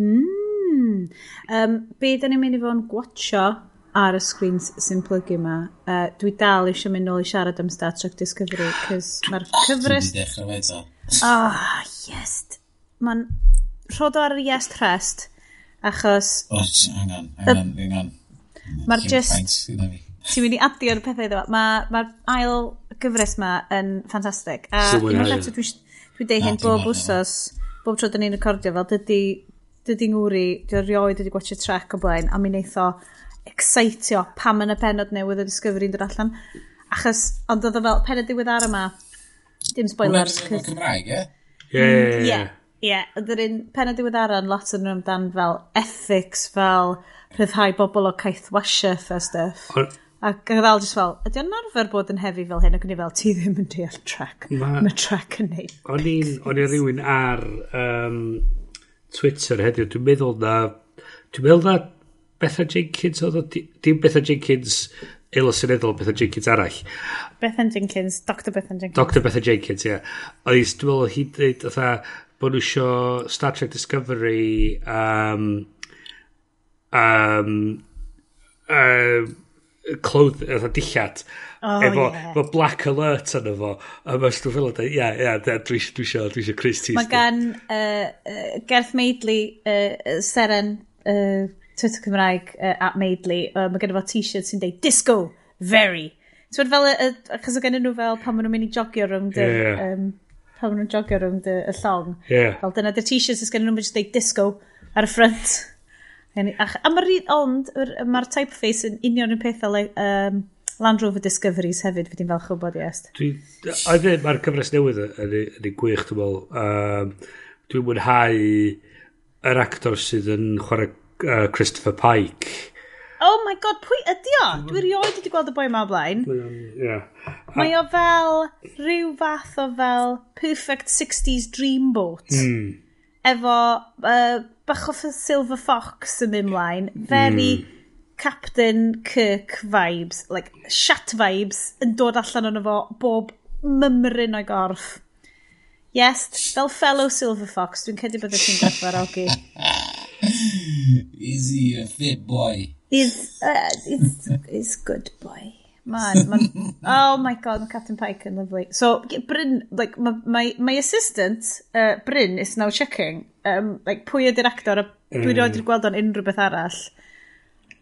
Mm. Um, be da ni'n mynd i fod yn gwatcho ar y sgrin sy'n plygu yma? Uh, dwi dal eisiau mynd nôl i siarad am Star Trek Discovery, cys mae'r cyfres... Dwi'n dechrau fe ta. Oh, yes. Mae'n rhodo ar y yes rest Achos... O, angen, angen, angen. Mae'r just... Ti'n mynd i adio'r pethau iddo. Mae'r ma ail gyfres ma yn ffantastig. A unwaith eto dwi'n dweud hyn bob wsos, bob tro dyn ni'n recordio fel, dydy, dydy ngwri, dwi'n rioed wedi gwachio track o blaen, a mi wneud o excitio pam yn y penod newydd y discovery'n dod allan. Achos, ond oedd o fel, penod diwedd ar yma, dim spoilers. Hwna'n Cymraeg, ie? Ie, ie, mm, ie. Ie, yeah, oedd yr un pen y diweddaran lot yn nhw amdan fel ethics, fel rhyddhau bobl o caeth wasiaeth a stuff. Ac yn ddal jyst fel, ydy o'n arfer bod yn hefi fel hyn, ac yn i fel, ti ddim yn deall track. Ma, Mae track yn neud. O'n i'n on rhywun ar um, Twitter heddiw, dwi'n meddwl na, dwi'n meddwl na Betha Jenkins, oedd o, dim Betha Jenkins aelod seneddol Betha Jenkins arall. Bethan Jenkins, Dr Bethan Jenkins. Dr Betha Jenkins, ie. Yeah. Oedd, dwi'n meddwl, hi'n dweud, bod nhw isio Star Trek Discovery um, um, um, cloth, eitha dillad oh, efo yeah. Efo black alert yn efo a mae stwff fel yna ia, ia, dwi eisiau dwi eisiau Chris Tees mae gan uh, uh, Gerth Maidli uh, Seren uh, Twitter Cymraeg uh, at Maidli uh, mae gen efo t-shirt sy'n deud disco very Ti'n so, fel, achos o gen nhw fel pan maen nhw'n mynd i jogio rhwng yeah. um, pan maen nhw'n jogio rhwng y y llong. Yeah. Fel dyna, dy'r t-shirts ys gen nhw'n just deud disco ar y ffrant. A mae'r ond, mae'r typeface yn union yn pethau like, um, Land Rover Discoveries hefyd, fi di'n falch o bod i est. A ddim, mae'r cyfres newydd yn un gwych, dwi'n meddwl. Um, dwi'n mwynhau yr actor sydd yn chwarae uh, Christopher Pike oh my god, pwy ydi o? Dwi rioed wedi gweld y boi ma o blaen. Yeah. Mae o fel rhyw fath o fel perfect 60s dreamboat. Mm. Efo uh, bach o silver fox yn mynd mlaen. Very mm. Captain Kirk vibes. Like, shat vibes yn dod allan o'n efo bob mymryn o'i gorff. Yes, fel fellow silver fox, dwi'n cedi byddai ti'n gwerthfawrogi. Is he a fit boy? He's, uh, he's, he's good boy. Man, man, oh my god, mae Captain Pike yn lovely. So, Bryn, like, my, my, my assistant, uh, Bryn, is now checking, um, like, pwy ydy'r actor, a dwi mm. roed i'r gweld o'n unrhyw beth arall.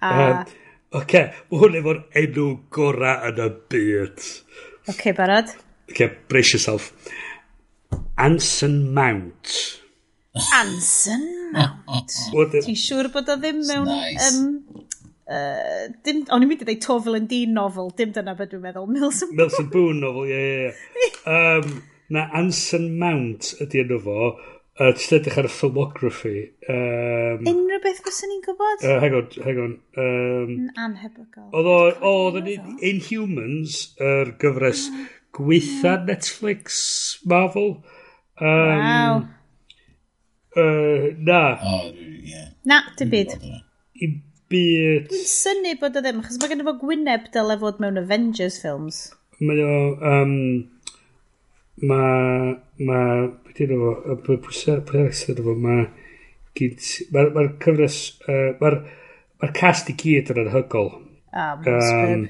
A... Uh, Oce, okay. mae hwn efo'r enw gora yn y byd. Oce, okay, barod? Oce, okay, brace yourself. Anson Mount. Anson Mount. Ti'n siŵr bod o ddim mewn nice. um, Uh, dim, o'n i'n mynd i ddeud Tofel yn Dyn novel, dim dyna beth dwi'n meddwl. Milson, Milson Boone novel, ie, ie, ie. Um, na Anson Mount ydy enw fo, a uh, ti'n edrych ar y filmography. Um, Unrhyw beth gwaswn ni'n gwybod? Uh, hang on, hang on. Um, Anhebygol. Oedd o, oedd yn Inhumans, yr er gyfres ah, gweitha Netflix Marvel. Um, wow. Uh, na. Oh, yeah. Na, dim byd. I byd... Dwi'n syni bod o ddim, achos mae gen i fo Gwyneb dyle fod mewn Avengers films. Mae o... Um, mae... Mae... Beth yna fo? Pwysa'r yna fo? Mae... Mae'r ma cyfres... Uh, Mae'r ma cast i gyd yn anhygol. Ah, um,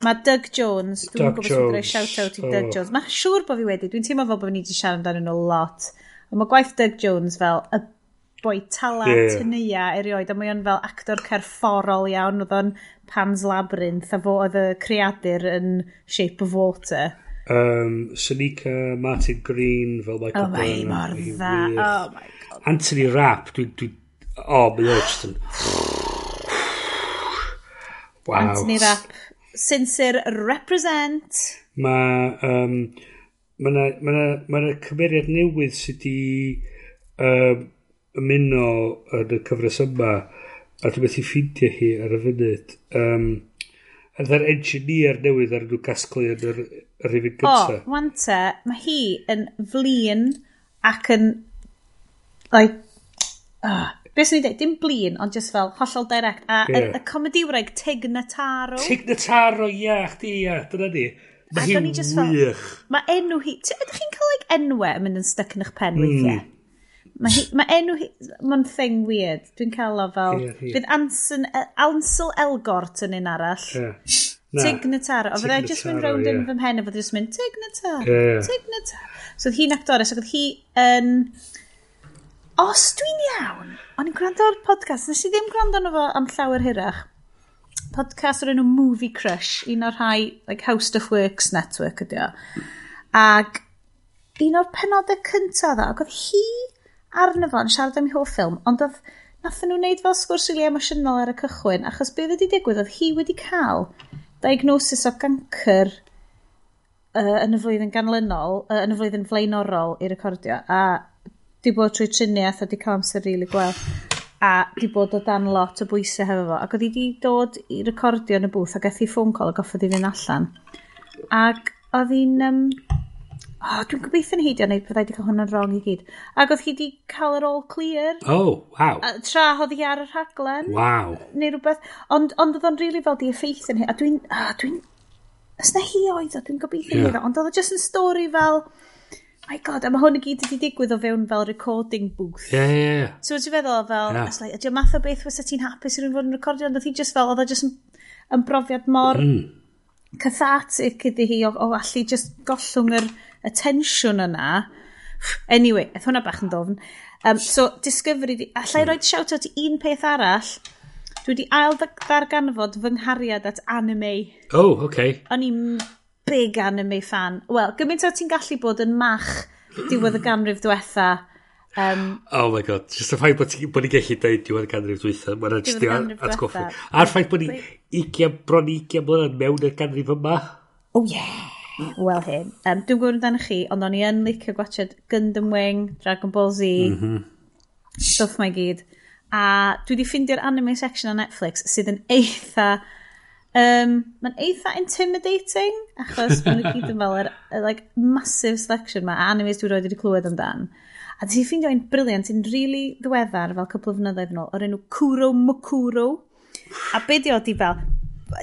Mae Doug Jones, dwi'n gwybod sy'n gwneud shout-out i oh. Doug Jones. Mae'n siŵr bod fi wedi, dwi'n teimlo fel bod fi wedi siarad amdano nhw lot. Ond mae gwaith Doug Jones fel y boi tala yeah. tynia erioed, a mae o'n fel actor cerfforol iawn, oedd o'n Pan's Labyrinth, a fo oedd y creadur yn Shape of Water. Um, Sonika Martin Green fel Michael oh, Byrne. mor dda. Oh my god. Anthony Rapp, dwi... dwi oh, mae o just yn... wow. Anthony Rapp, Sinsir Represent. Mae... Um, Mae yna ma ma cymeriad newydd sydd wedi um, ymuno yn y cyfres yma a dwi'n methu ffeindio hi ar y funud. Um, a dda'r engineer newydd ar nhw casglu yn yr, yr rhywun gyntaf. O, wante, mae hi yn flin ac yn, like, uh, beth sy'n ei dweud, dim blin, ond just fel hollol direct. A yeah. y, y comediwreg Tignataro. Tignataro, ia, chdi, ia, dyna ni. Mae hi'n wych. Mae enw hi... Ydych chi'n cael like, enwau yn mynd yn styc yn eich pen mm. weithiau? Hmm. Mae hi, ma enw hi, mae'n thing weird. Dwi'n cael o fel... Here, here. Fydd Anson, e, Ansel Elgort yn un arall. Yeah. Na, Tignatar. O fyddai e just mynd round yn fy mhen a fyddai just mynd Tignatar, yeah. Tignatar. So oedd hi'n actores ac oedd hi yn... Os dwi'n iawn, o'n i'n gwrando ar podcast, nes i ddim gwrando arno fo am llawer hirach. Podcast o'r enw Movie Crush, un o'r rhai like, How Stuff Works Network ydy o. Ac un o'r penodau cyntaf dda, ac oedd hi arno fo yn siarad am ei hoff ffilm, ond oedd nathon nhw wneud fel sgwrs rili emosiynol ar y cychwyn, achos beth wedi digwydd oedd hi wedi cael diagnosis o gancr uh, yn y flwyddyn ganlynol, uh, yn y flwyddyn flaenorol i recordio, a di bod trwy triniaeth a di cael amser rili really gweld a di bod o dan lot o bwysau hefo fo ac oedd hi di dod i recordio yn y booth ac ethi ffôn col a goffodd i fynd allan. Ac oedd hi'n um, oh, dwi'n gobeithio ni heidio, neu byddai wedi cael hwnna'n wrong i gyd. Ac oedd hi wedi cael yr all clear. Oh, wow. A, tra oedd hi ar y rhaglen. Wow. Neu rhywbeth. Ond ond oedd o'n rili really fel di effeithio ni. A dwi'n... Oh, dwi Os na hi oedd o, dwi'n gobeithio yeah. hi. Ond oedd o just yn stori fel my god, a mae hwn i gyd wedi digwydd o fewn fel recording booth. Ie, yeah, ie, yeah, ie. Yeah. So, ti'n feddwl fel, yeah. like, ydy o math o beth fysa ti'n hapus i rwy'n fod yn recordio, ond oedd hi just fel, oedd o just yn, yn brofiad mor mm. cathartic iddi hi o, o allu just gollwng yr... Er, y tensiwn yna. Anyway, eith hwnna bach yn ddofn. Um, so, Discovery, di, allai hmm. roed shout-out i un peth arall. Dwi wedi ail ddarganfod fy nghariad at anime. Oh, oce. Okay. O'n i'n big anime fan. Wel, gymaint o ti'n gallu bod yn mach diwedd y ganrif diwetha. Um, oh my god, just y ffaith bod ni'n gallu dweud diwedd y ganrif dwytha, mae'n just diwedd y ganrif atgoffi. A'r ffaith bod ni 20, bron 20 mlynedd mewn y ganrif yma. Oh yeah. Wel hyn. Um, dwi'n gwybod amdano chi, ond o'n i yn licio gwachod Gundam Wing, Dragon Ball Z, mm -hmm. stuff mae gyd. A dwi wedi ffindio'r anime section o Netflix sydd yn eitha... Um, mae'n eitha intimidating, achos maen nhw gyd yn fel yr like, massive selection ma, a animes dwi roed wedi clywed amdan. A dwi'n ffeindio un briliant, un really ddiweddar fel cwpl o fynyddoedd yn ôl, o'r enw Kuro Mokuro. A be di o di fel,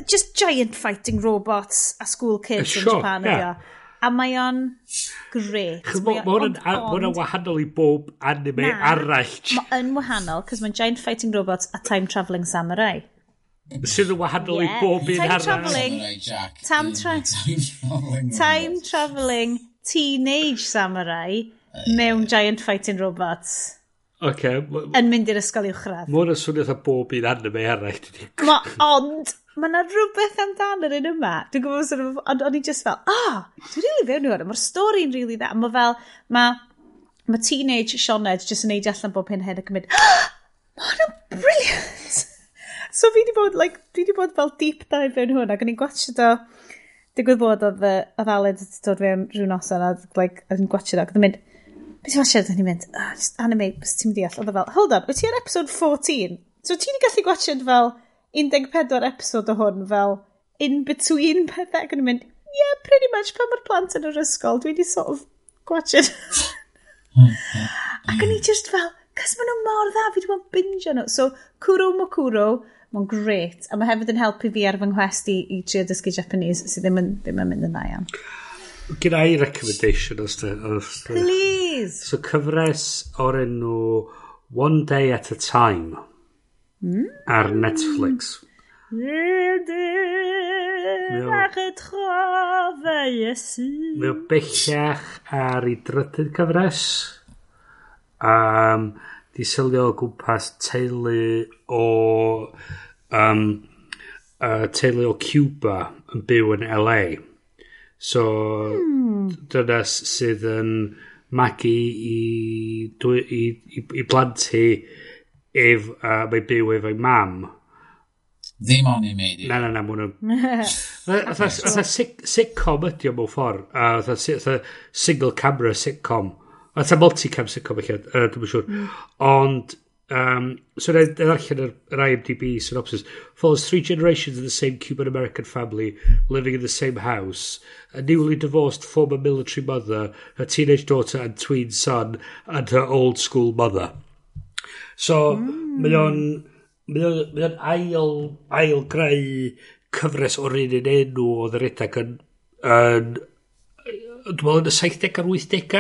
just giant fighting robots a school kids sure, in Japan yeah. ydi o. A mae o'n gret. Mae o'n wahanol i bob anime na, arall. Mae yn wahanol, cos mae'n giant fighting robots a time-travelling samurai. Sydd yn wahanol yeah. i bob un arall. Time-travelling. Time, tra time-travelling teenage samurai uh, mewn giant fighting robots. Okay, yn mynd i'r ysgol uwchradd. Mae hwnna'n swnio eitha bob un anime eraill. Ma, ond, mae yna rhywbeth amdano yr un yma. Dwi'n gwybod sort of, ond o'n i just fel, ah, oh, dwi'n rili really fewn i hwnna. Mae'r stori'n rili really dda. Mae fel, mae ma teenage Sioned jyst yn neud allan bob hyn hyn ac yn mynd, ah, mae hwnna'n brilliant. so fi wedi bod, like, dwi wedi bod fel deep dive fewn hwnna. Gwneud i'n gwachio do, digwydd bod oedd y ddaled wedi dod fewn rhyw noson a like, yn gwachio do, ac yn mynd, Beth i'n siarad, ni'n mynd, ah, just anime, bys ti'n deall. Oedd e fel, hold on, wyt ti ar episode 14? So ti'n gallu gwachod fel 14 episode o hwn fel in between pethau ac yn mynd, yeah, pretty much, pan mae'r plant yn yr ysgol, dwi wedi sort of gwachod. Hmm. ac o'n i just fel, cys maen nhw mor dda, fi wedi bod yn bingio nhw. So, Kuro Mokuro, mae'n great, a mae hefyd yn helpu fi ar fy nghwesti i, i trio dysgu Japanese, sydd ddim yn, ddim yn mynd yn dda iawn. Gynna i recommendation os te. Os te. Please! So cyfres o'r enw One Day at a Time mm. ar Netflix. Mae o bellach ar ei drydydd cyfres. Um, di sylio o gwmpas teulu o... Um, uh, teulu o Cuba yn byw yn LA. So, hmm. dyna sydd yn magu i, i, i, i blant hi ef, uh, mae byw efo'i mam. Ddim ond i mi. Na, na, na, mwyn... Fytha sitcom ydi o mewn ffordd. A fytha single camera sitcom. Fytha multicam sitcom eich, uh, dwi'n siŵr. Hmm. Ond Um, so na ddarllen yr, yr IMDb synopsis. Follows three generations of the same Cuban-American family living in the same house. A newly divorced former military mother, her teenage daughter and tween son, and her old school mother. So, mm. mae o'n... Mae o'n ail, ail greu cyfres o'r un yn enw oedd yr edag yn, yn dwi'n meddwl yn y 70 a'r 80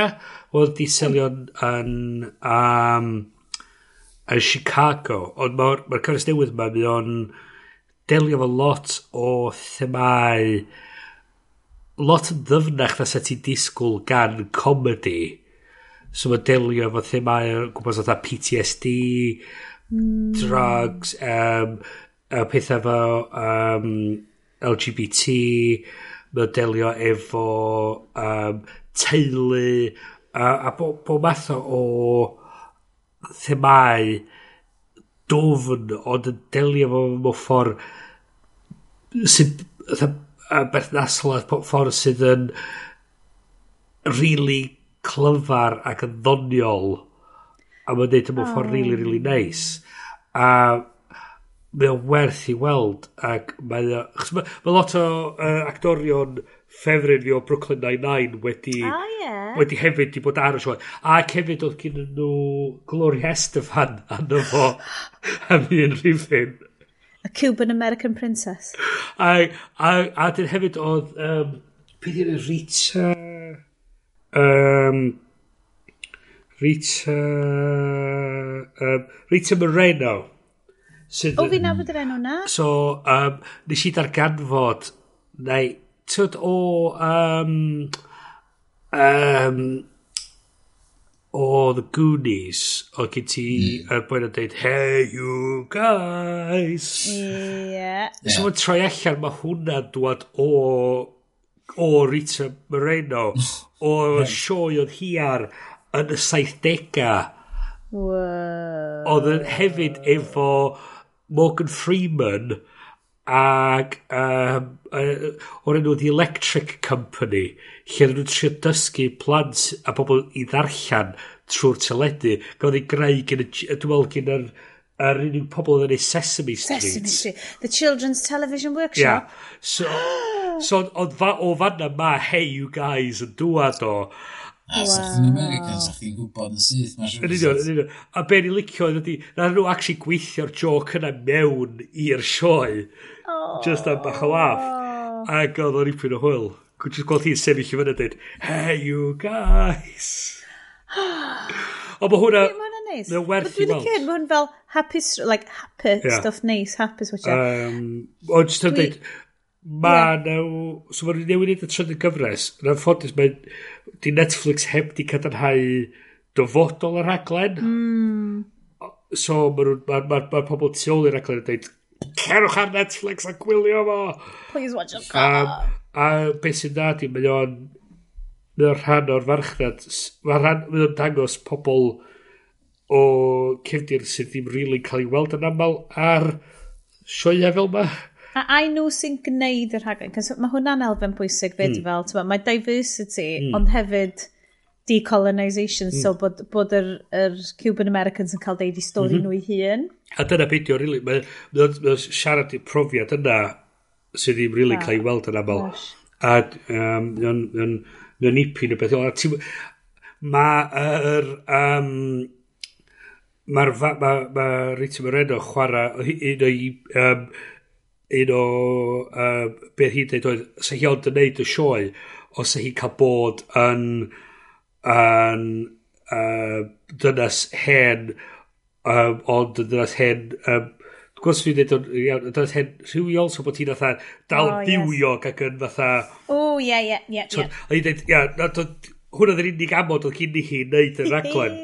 oedd di selio'n yn, um, yn Chicago, ond mae'r ma cyfres newydd yma, mae o'n delio fo lot o themau lot yn ddyfnach na set ti'n disgwyl gan comedy. So mae delio fo themau gwybod oedd PTSD, mm. drugs, um, a pethau fo um, LGBT, mae delio efo um, teulu, a, a bob bo math o themau dofn ond yn delio fo mewn ffordd sydd berthnasol a ffordd sydd yn really clyfar ac yn ddoniol. A mae'n dweud mewn ffordd really really nice a mae o werth i weld ac mae o... Mae ma lot o uh, actorion ffefryn fi o Brooklyn Nine-Nine wedi... A ah, ie. Yeah. Wedi hefyd di bod ar y sioe. Ac hefyd oedd gen nhw Gloria Estefan anno fo am un rhywun. A Cuban American Princess. A, a, a dyn hefyd oedd... Um, Beth yw'n Rita... Um, Rita... Um, Rita Moreno. Sydd, o, fi nabod yr enw na. So, um, nes i darganfod... Neu, tyd o um, um, o The Goonies o gyd ti mm. y boi yn dweud hey you guys yeah. so yeah. troi allan mae hwnna'n dwad o o Rita Moreno o hmm. yeah. sioi oedd hi ar yn y 70au wow. oedd yn hefyd efo Morgan Freeman Ac um, uh, o'r enw The Electric Company, lle oedden nhw'n trio dysgu plant a bobl i ddarllen trwy'r teledu. Gafodd ei greu gen y, dwi'n meddwl, gen yr, yr unig pobl yn ei Sesame Street. Sesame Street. The Children's Television Workshop. Yeah. So, so o, o fanna mae Hey You Guys yn dŵad o. A wow. sa'ch chi'n America, sa'ch chi'n gwybod yn syth. Yn union, yn union. A be ni'n licio ydy, na nhw actually gweithio'r joc yna mewn i'r sioe just am bach o laff. Oh. Ac oedd o'n ipyn o hwyl. Gwyd jyst gweld hi'n sefyll i fyny dweud, hey you guys. o, mae hwnna... Mae hwnna'n Nice. Mae'n werth i weld. Dwi'n mae hwn fel happy, like, happy yeah. stuff nice, happy switcher. Um, o, jyst yn dweud, mae yeah. nhw... So mae'n newid y trydydd gyfres. Yn anffodus, mae... Di Netflix heb di cadarnhau dyfodol y rhaglen. Mm. So mae ma, ma, ma pobl tu ôl i'r rhaglen yn dweud, cerwch ar Netflix a gwylio fo. Please watch it. Um, a beth sy'n nad i, mae o'n mae o'n rhan o'r farchnad mae rhan, mae o'n dangos pobl o cefdir sydd ddim rili really cael ei weld yn aml ar sioia fel ma. A ai nhw sy'n gwneud y rhaglen? Cos mae hwnna'n elfen pwysig fyd mm. fel, mae diversity, mm. ond hefyd decolonisation, mm. so hmm. bod, bod yr, yr Cuban Americans yn cael deud i stori mm -hmm. nhw i hun. A dyna beth yw'n rili, really, mae ma, ma siarad i profiad yna sydd ddim rili really cael ei weld yn aml. A um, mae'n nipyn o beth. Mae yr... Um, Mae'r ma, ma ma Rita Moreno chwarae un o'i um, un o uh, beth hi'n dweud oedd, se hi ond yn neud y sioe, os se hi'n cael bod yn yn uh, dynas hen, um, ond yn dynas hen, um, gwrs fi'n dweud o'n iawn, yn dynas hen rhywiol, so bod hi'n fatha dal oh, bywiog yes. ac yn fatha... O, ie, ie, ie. So, a hi'n dweud, ia, hwnna ddyn unig amod oedd cyn i hi wneud y raglen.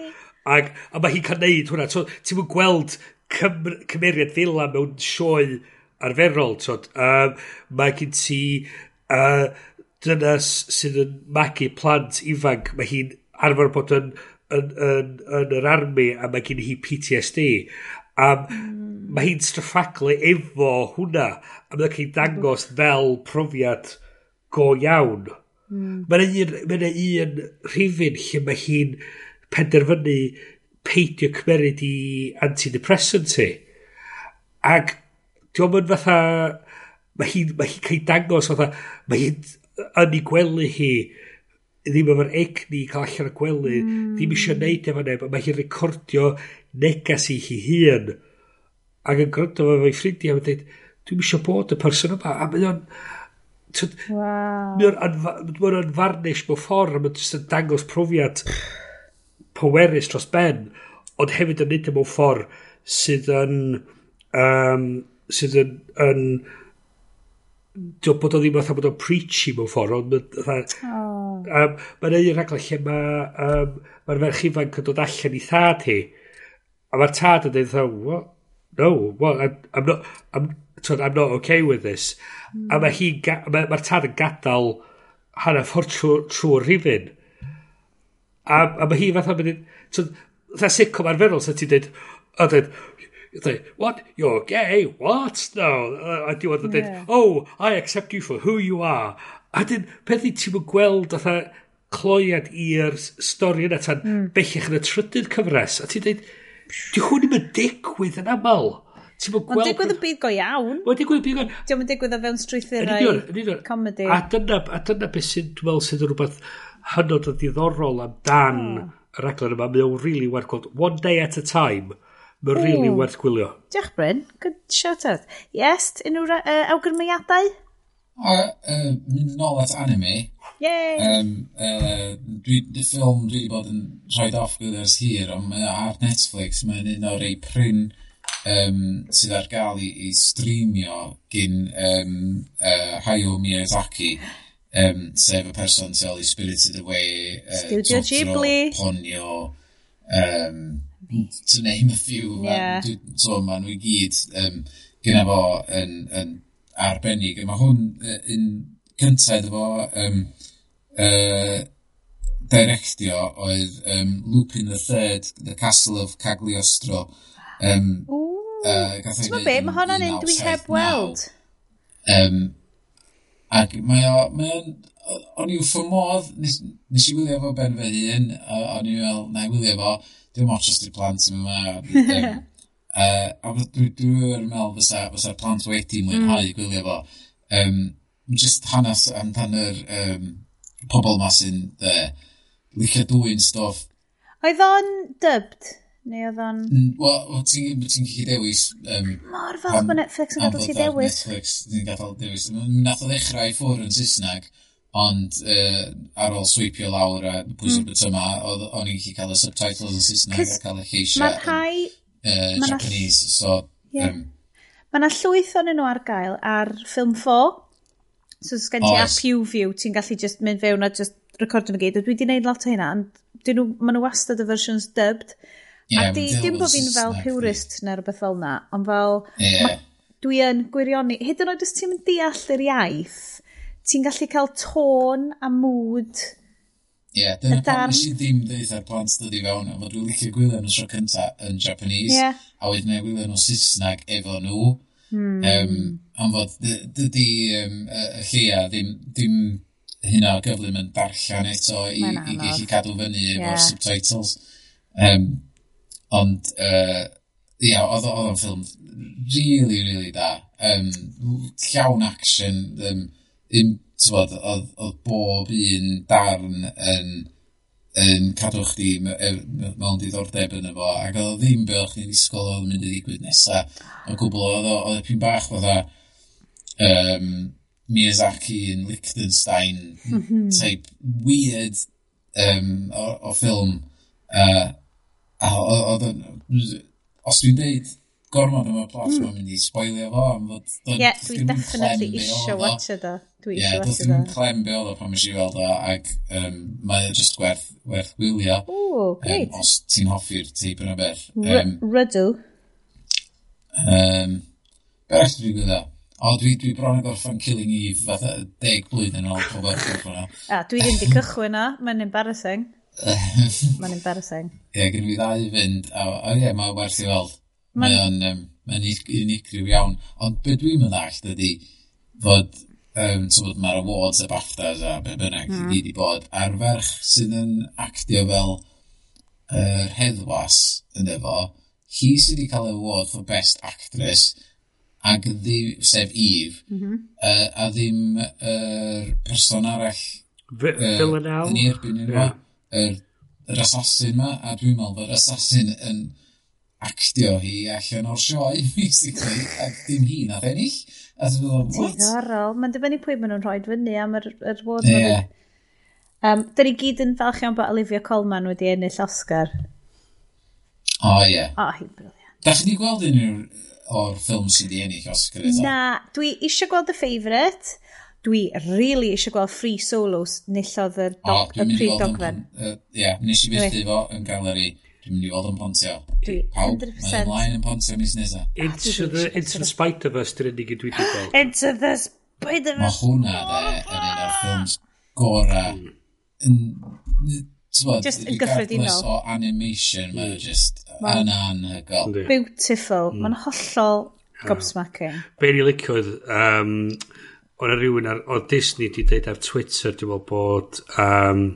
Ac, a mae hi'n cael neud hwnna. So, ti'n mwyn gweld cym cymeriad ddila mewn sioe arferol. So, um, mae gen ti... Uh, dynas sydd yn magu plant ifanc, mae hi'n arfer bod yn, yn, yn, yn yr army a mae gen hi PTSD. A mm. mae hi'n straffaglu efo hwnna a mae'n cael dangos fel profiad go iawn. Mm. Mae'n un, mae un rhifin lle mae hi'n penderfynu peidio cymeryd i antidepressant hi. Ac diolch yn fatha... Mae hi'n ma hi cael dangos fatha... Mae hi'n yn ei gwely hi ddim efo'r egni i cael allan y gwely mm. ddim eisiau neud efo neb mae hi'n recordio negas i hi hun ac yn gwrando efo fo'i ffrindiau a dweud dwi'n eisiau bod y person yma a mae o'n Wow. Mae'n yn farnish mewn ffordd a mae'n jyst yn dangos profiad powerus dros ben ond hefyd yn nid e mewn ffordd sydd yn um, sydd yn, yn Dio bod o ddim fatha bod o'n preachy mewn ffordd, ond fatha... Oh. Um, Mae'n un rhaglen lle mae um, mae'r ferch ifanc yn dod allan i thad hi, a mae'r tad yn dweud what? No, what? I'm, I'm not... I'm, tod, I'm not okay with this. Mm. A mae hi'n... Mae'r ma tad yn gadael hana ffordd trwy'r trw rhifin. A, a mae hi fatha mynd... Tod, fatha sitcom arferol, sy'n ti'n dweud... O, dweud, Like, what? You're gay? What? No. A diwedd yn dweud, oh, I accept you for who you are. A dyn, peth i ti'n gweld atha cloiad i'r stori yna tan mm. bellach yn y trydydd cyfres. A ti'n dweud, di hwn ddim yn digwydd yn aml. Ti'n gweld... Ond digwydd y byd go iawn. Mae'n digwydd y byd go iawn. Diolch yn digwydd o fewn strwythurau comedy. A dyna, a dyna beth sy'n, dwi'n meddwl, sydd yn rhywbeth hynod o ddiddorol amdan oh. y raglen yma. Mae o'n rili really werth gweld one day at a time Mae'n rili really werth gwylio. Diolch Bryn, good shout out. Yes, unrhyw uh, awgrymiadau? Uh, uh, mynd yn ôl at anime. Yay! Um, uh, dwi, dy ffilm dwi wedi bod yn rhaid off gyda's hir, ond mae ar Netflix, mae'n un o'r ei pryn um, sydd ar gael i, i streamio gyn um, uh, Hayao Miyazaki um, sef y person sy'n ei Spirited Away uh, Studio Totoro, Ghibli Ponyo um, to name a few. yeah. so ma nhw i gyd um, gyda fo yn, yn arbennig. A mae hwn uh, yn cyntaf iddo fo um, uh, directio oedd um, Lupin the Third The Castle of Cagliostro. Um, Ooh. uh, Ti'n be, mae hwnna'n un dwi heb weld. Um, ac mae o mae o'n o'n i'w ffymodd, nes, nes i wylio fo ben fy hun o'n i'w fel na i wylio fo dim ots os di plant yn dda. Uh, a dwi'n dwi meddwl fysa, fysa plant wedi mwynhau mm. gwylio fo. Um, just hanes amdan yr um, pobl ma sy'n uh, licio dwy'n stoff. Oedd o'n dubbed? Neu oedd o'n... Wel, ti'n ti gallu dewis... Um, Mor falch bod Netflix yn gadael ti dewis. Netflix yn gadael dewis. Nath o ddechrau i ffwr yn Saesneg ond uh, ar ôl swipio lawr a pwys mm. bytyma, o'n i'n gallu cael y subtitles yn Saesneg a cael y lleisiau yn rhai... uh, Japanese, so... Yeah. Um, Mae yna llwyth o'n nhw ar gael ar ffilm 4. So, os gen ti app YouView, ti'n gallu just mynd fewn a just recordio nhw gyd. Dwi wedi gwneud lot o hynna, ond nhw, maen nhw wastad y versions dubbed. Yeah, a di, dim bod fi'n fel purist neu rhywbeth fel na, ond fel... Yeah. Ma, dwi yn gwirioni... Hyd yn oed os ti'n deall yr iaith, ti'n gallu cael tôn a mood. Ie, yeah, dyna pan nes i ddim ddeith ar plant dydi fewn, ond dwi'n gallu gwylio nhw tro cynta yn Japanese, yeah. a wedyn neu gwylio nhw Saesneg efo nhw. Hmm. Um, ond fod, dydy um, y lleia ddim, ddim hynna o gyflym yn darllen eto i, i gallu cadw fyny yeah. efo'r subtitles. Um, ond, uh, ia, yeah, oedd o'n ffilm really, really da. Um, llawn action, um, un, tywod, oedd, oedd bob un darn yn, yn cadw chdi e-, mewn diddordeb yn efo, ac oedd ddim be o'ch chi'n disgwyl oedd yn mynd i ddigwydd nesa. O gwbl oedd oedd pyn bach fatha um, Miyazaki yn Liechtenstein mhm. type weird um, o, o ffilm. Uh, a oedd, os dwi'n deud gormod o'r plot mm. mae'n mynd i spoilio fo. Ie, yeah, dwi definitely isio watcha o e Dwi isio watcha da. Ie, doedd ddim e clem be oedd o pan mysio weld o, ac um, mae o just werth, werth wylio. O, great. Um, os ti'n hoffi'r teip yna beth. Um, Rydw. Um, Beth dwi'n gwybod O, dwi, dwi bron yn gorffan Killing Eve, fatha deg blwyddyn yn ôl pob o'r gorffan o. A, dwi ddim di cychwyn o, mae'n embarrassing. mae'n embarrassing. Ie, yeah, gyn fi ddau fynd, a, a ie, yeah, mae'n werth i weld. Mae o'n um, mae unigryw iawn. Ond be dwi'n mynd all ydy fod um, so mae'r awards a BAFTAs a be bynnag mm. i wedi bod a'r ferch sydd yn actio fel uh, heddwas yn efo, hi sydd wedi cael y award for best actress ac ddim, sef Eve mm -hmm. uh, a ddim yr uh, person arall Villanelle uh, yn erbyn yn yeah. yr, yr assassin ma a dwi'n meddwl bod assassin yn actio hi allan o'r sioe, basically, ac dim hi nath ennill. A dwi'n meddwl, what? Diddorol, mae'n dibynnu pwy maen nhw'n rhoi fyny am yr, yr ward. Yeah. Um, Dyn ni gyd yn falch iawn bod Olivia Colman wedi ennill Oscar. O, oh, ie. Yeah. O, oh, hi'n briliant. Da chi wedi gweld unrhyw o'r ffilm sydd wedi ennill Oscar eto? Na, dwi eisiau gweld The Favourite. Dwi really eisiau gweld Free Solos nillodd y, doc, oh, y pryd dogfen. Ie, uh, yeah, nes i fythu fo yn galeri Dwi'n mynd i weld yn pontio. Pawb, mae'n ymlaen yn pontio mis nesa. Into the, into the Spider-Verse dwi'n unig i dwi wedi gweld. Into the Spider-Verse! Mae hwnna, dde, oh, yn un o'r ffilms gora. Hmm. Just yn gyffredinol. o animation, mae'n hmm. just yn anhygol. Beautiful. Hmm. Mae'n hollol ah. gobsmacking. Be ni liciodd, um, o'na rhywun ar, o Disney di dweud ar Twitter, dwi'n meddwl bod... Um,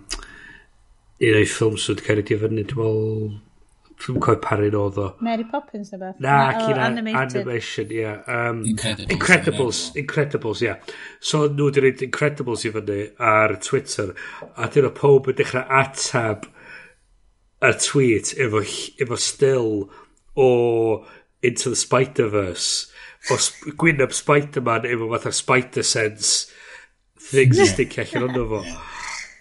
un o'i ffilms wedi cael ei difynnu, dwi'n meddwl, dwi'n cofio parin oedd o. Mary Poppins o beth? Na, oh, cyn animated. animation, ie. Yeah. Um, Incredibles. Incredibles, Incredibles, ie. Yeah. So nhw wedi rhaid Incredibles i fyny ar Twitter, a dyn nhw pob yn dechrau atab y tweet efo, efo still o Into the Spider-Verse o sp Gwyneb Spider-Man efo fatha Spider-Sense things yeah. sticio allan ond fo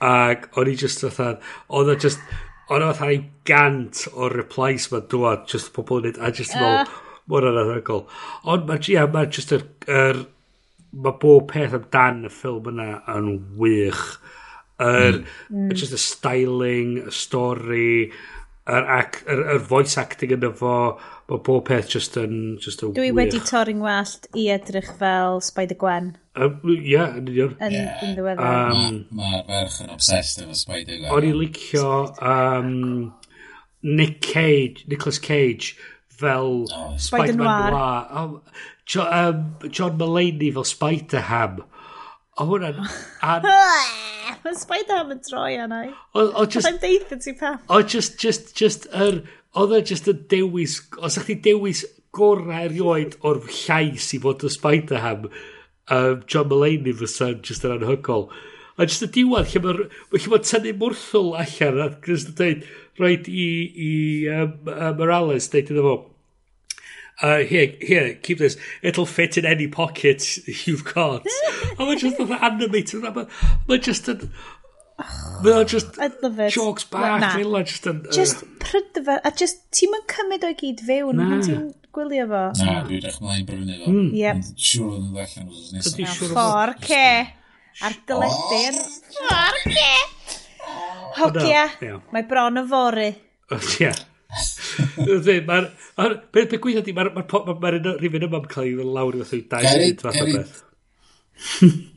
Ac o'n i just fatha, oedd o just, o'n o fatha gant o replies ma'n dwad, just pobl yn a just yn ôl, ah. mor anadegol. Ond mae yeah, ma just yr, yr mae bob peth amdan y ffilm yna yn wych. Yr, mm. mm. just y styling, y stori, yr, ac, yr, yr voice acting yna fo, Mae bob peth just yn... Just yn Dwi wych. wedi torri'n wallt i edrych fel Spider Gwen. Ie, um, yeah, yn union. Yn yeah. ddiweddar. Um, Mae'r ferch yn obsessed efo Spider Gwen. O'n i licio um, Nick Cage, Nicolas Cage fel oh, Spider-Man Noir. Noir. Um, jo, um, John Mulaney fel Spider-Ham. O hwnna'n... An... Mae Spider-Ham yn troi anna i. O, o just... I'm deitha ti pam. O just, just, just, yr... Er, oedd e just y dewis, os ydych chi dewis gorau erioed o'r llais i fod y Spider-Ham, um, John Mulaney fysa just yn anhygol. A just y diwedd, lle mae ma, ma tynnu mwrthwl allan, a just yn dweud, roed i, i um, uh, Morales, dweud iddo fo, uh, here, here, keep this. It'll fit in any pocket you've got. a mae'n just yn animated. mae'n ma just yn... Mae o just jokes bach, na. Mila just yn... Just pryd fe, a just ti'n mynd cymryd o'i gyd fewn pan ti'n gwylio fo. Na, dwi'n rech mlaen brynu fo. Yep. Siwr yn ddod allan os nesaf. Ffor ce. Ar dyledu'r... Ffor ce. Hogia. Mae bron yn Ie. Ydy, Mae'r... Beth pe gwyth ydi, mae'r rhywun yma'n cael ei lawr i fath o'i dau. Gerid, gerid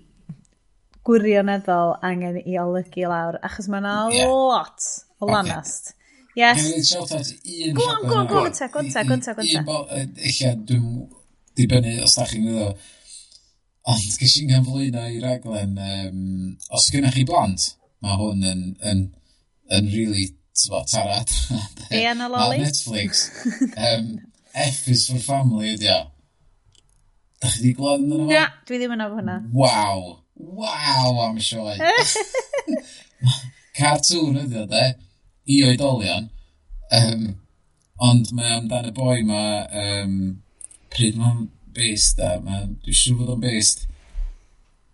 gwirioneddol angen i olygu lawr, achos mae yna yeah. lot o lanast. Okay. Yes. Dwi'n siarad at un... Gwan, gwan, gwan, ta, gwan, ta, gwan, ta, gwan, ta. Illa, dwi'n dibynnu os da chi'n gwneud o. Ond gys i'n ganflwyno i raglen, um, os gynnwch chi blant, mae hwn yn, yn, yn really, tyfo, tarad. Ie, na loli. Netflix. Um, F is for family, ydi o. Da chi di glod yn yno? Na, dwi ddim yn ofyn hwnna. Waw waw am sioe. Cartoon ydi o, de? I oedolion. Um, ond mae amdan y boi ma, um, pryd mae'n based, da, ma, dwi'n siŵr bod o'n based,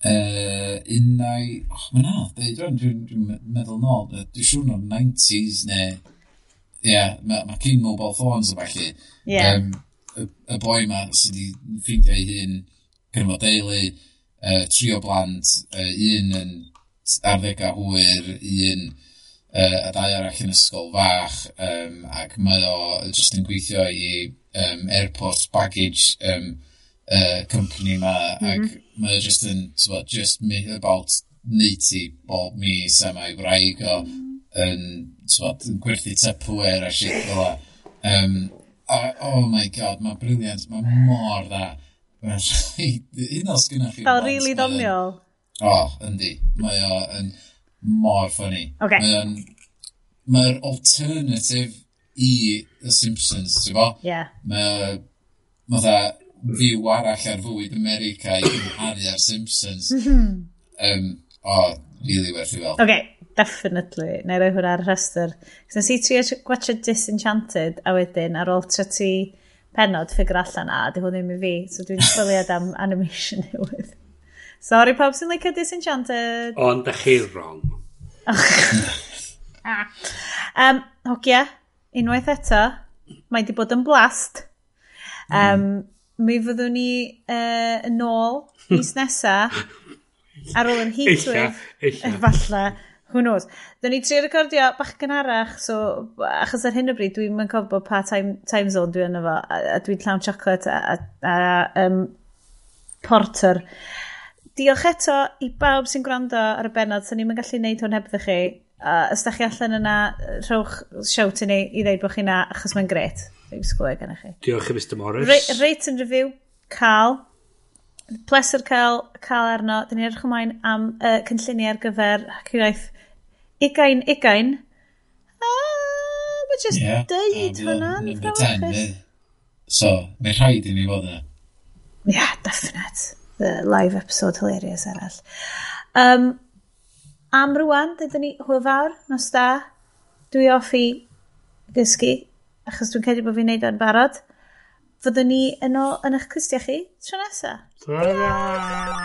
uh, unnau, och, mae'n anodd, dwi'n dwi, dwi, dwi meddwl nôl, dwi'n siŵr o'n 90s neu, ie, yeah, mae ma cyn mobile phones o falle. Yeah. Um, y, y boi ma sydd wedi ffeindio ei hun, cyrmo deulu, uh, tri o blant, uh, un yn arddega hwyr, un uh, a dau arall yn ysgol fach, um, ac mae o jyst yn gweithio i um, airport baggage um, uh, company yma, mm -hmm. ac mae o jyst yn, so, just about 90 bob mis a mae wraig o yn, so, yn gwerthu tepwyr a shit fel Um, a, oh my god, mae'n briliant, mae'n mor dda. Un os gynnwch chi. Fel rili really ddoniol. O, oh, yndi. Mae o yn mor ffynnu. Okay. Mae'r mae alternative i The Simpsons, ti'n bo? Ie. Mae o, fyw arall ar fwyd America i gymharu ar Simpsons. um, o, oh, really werth i fel. Okay, definitely. Neu roi hwnna ar y rhestr. Cos nes i trio gwachio Disenchanted a wedyn ar ôl tra ti penod ffigur allan a, di hwn ddim i fi, so dwi'n chwiliad am animation newydd. Sorry pawb sy'n leicio Disenchanted. Ond da chi wrong. um, hogia, unwaith eto, mae di bod yn blast. Um, mm. Mi fyddwn ni uh, yn ôl mis nesa ar ôl yn heatwave. Illa, illa. Falle. Who knows? Dyna ni tri recordio bach gynharach, so achos ar hyn o bryd dwi'n mynd cofio pa time, time zone dwi yna fo, a, a dwi'n llawn chocolate a, a, a um, porter. Diolch eto i bawb sy'n gwrando ar y benod, so ni'n mynd gallu neud hwn heb chi. Uh, os da chi allan yna, rhowch siawt i ni i ddeud bod chi na, achos mae'n gret. Dwi'n sgwyr gan chi. Diolch i Mr Morris. Re rate and review, Carl. Pleser cael, cael arno. Dyn ni'n edrych ymlaen am uh, cynlluniau ar gyfer hacioraeth ugain, ugain. Ah, mae just yeah, deud hwnna. So, mae rhaid i ni fod e. Yeah, definite. The live episode hilarious arall. Um, am rwan, dydyn ni hwyl fawr, nos da. Dwi off i gysgu, achos dwi'n credu bod fi'n neud o'n barod. Fyddwn ni yn ôl yn eich cwstiau chi tro nesaf. Tro nesaf!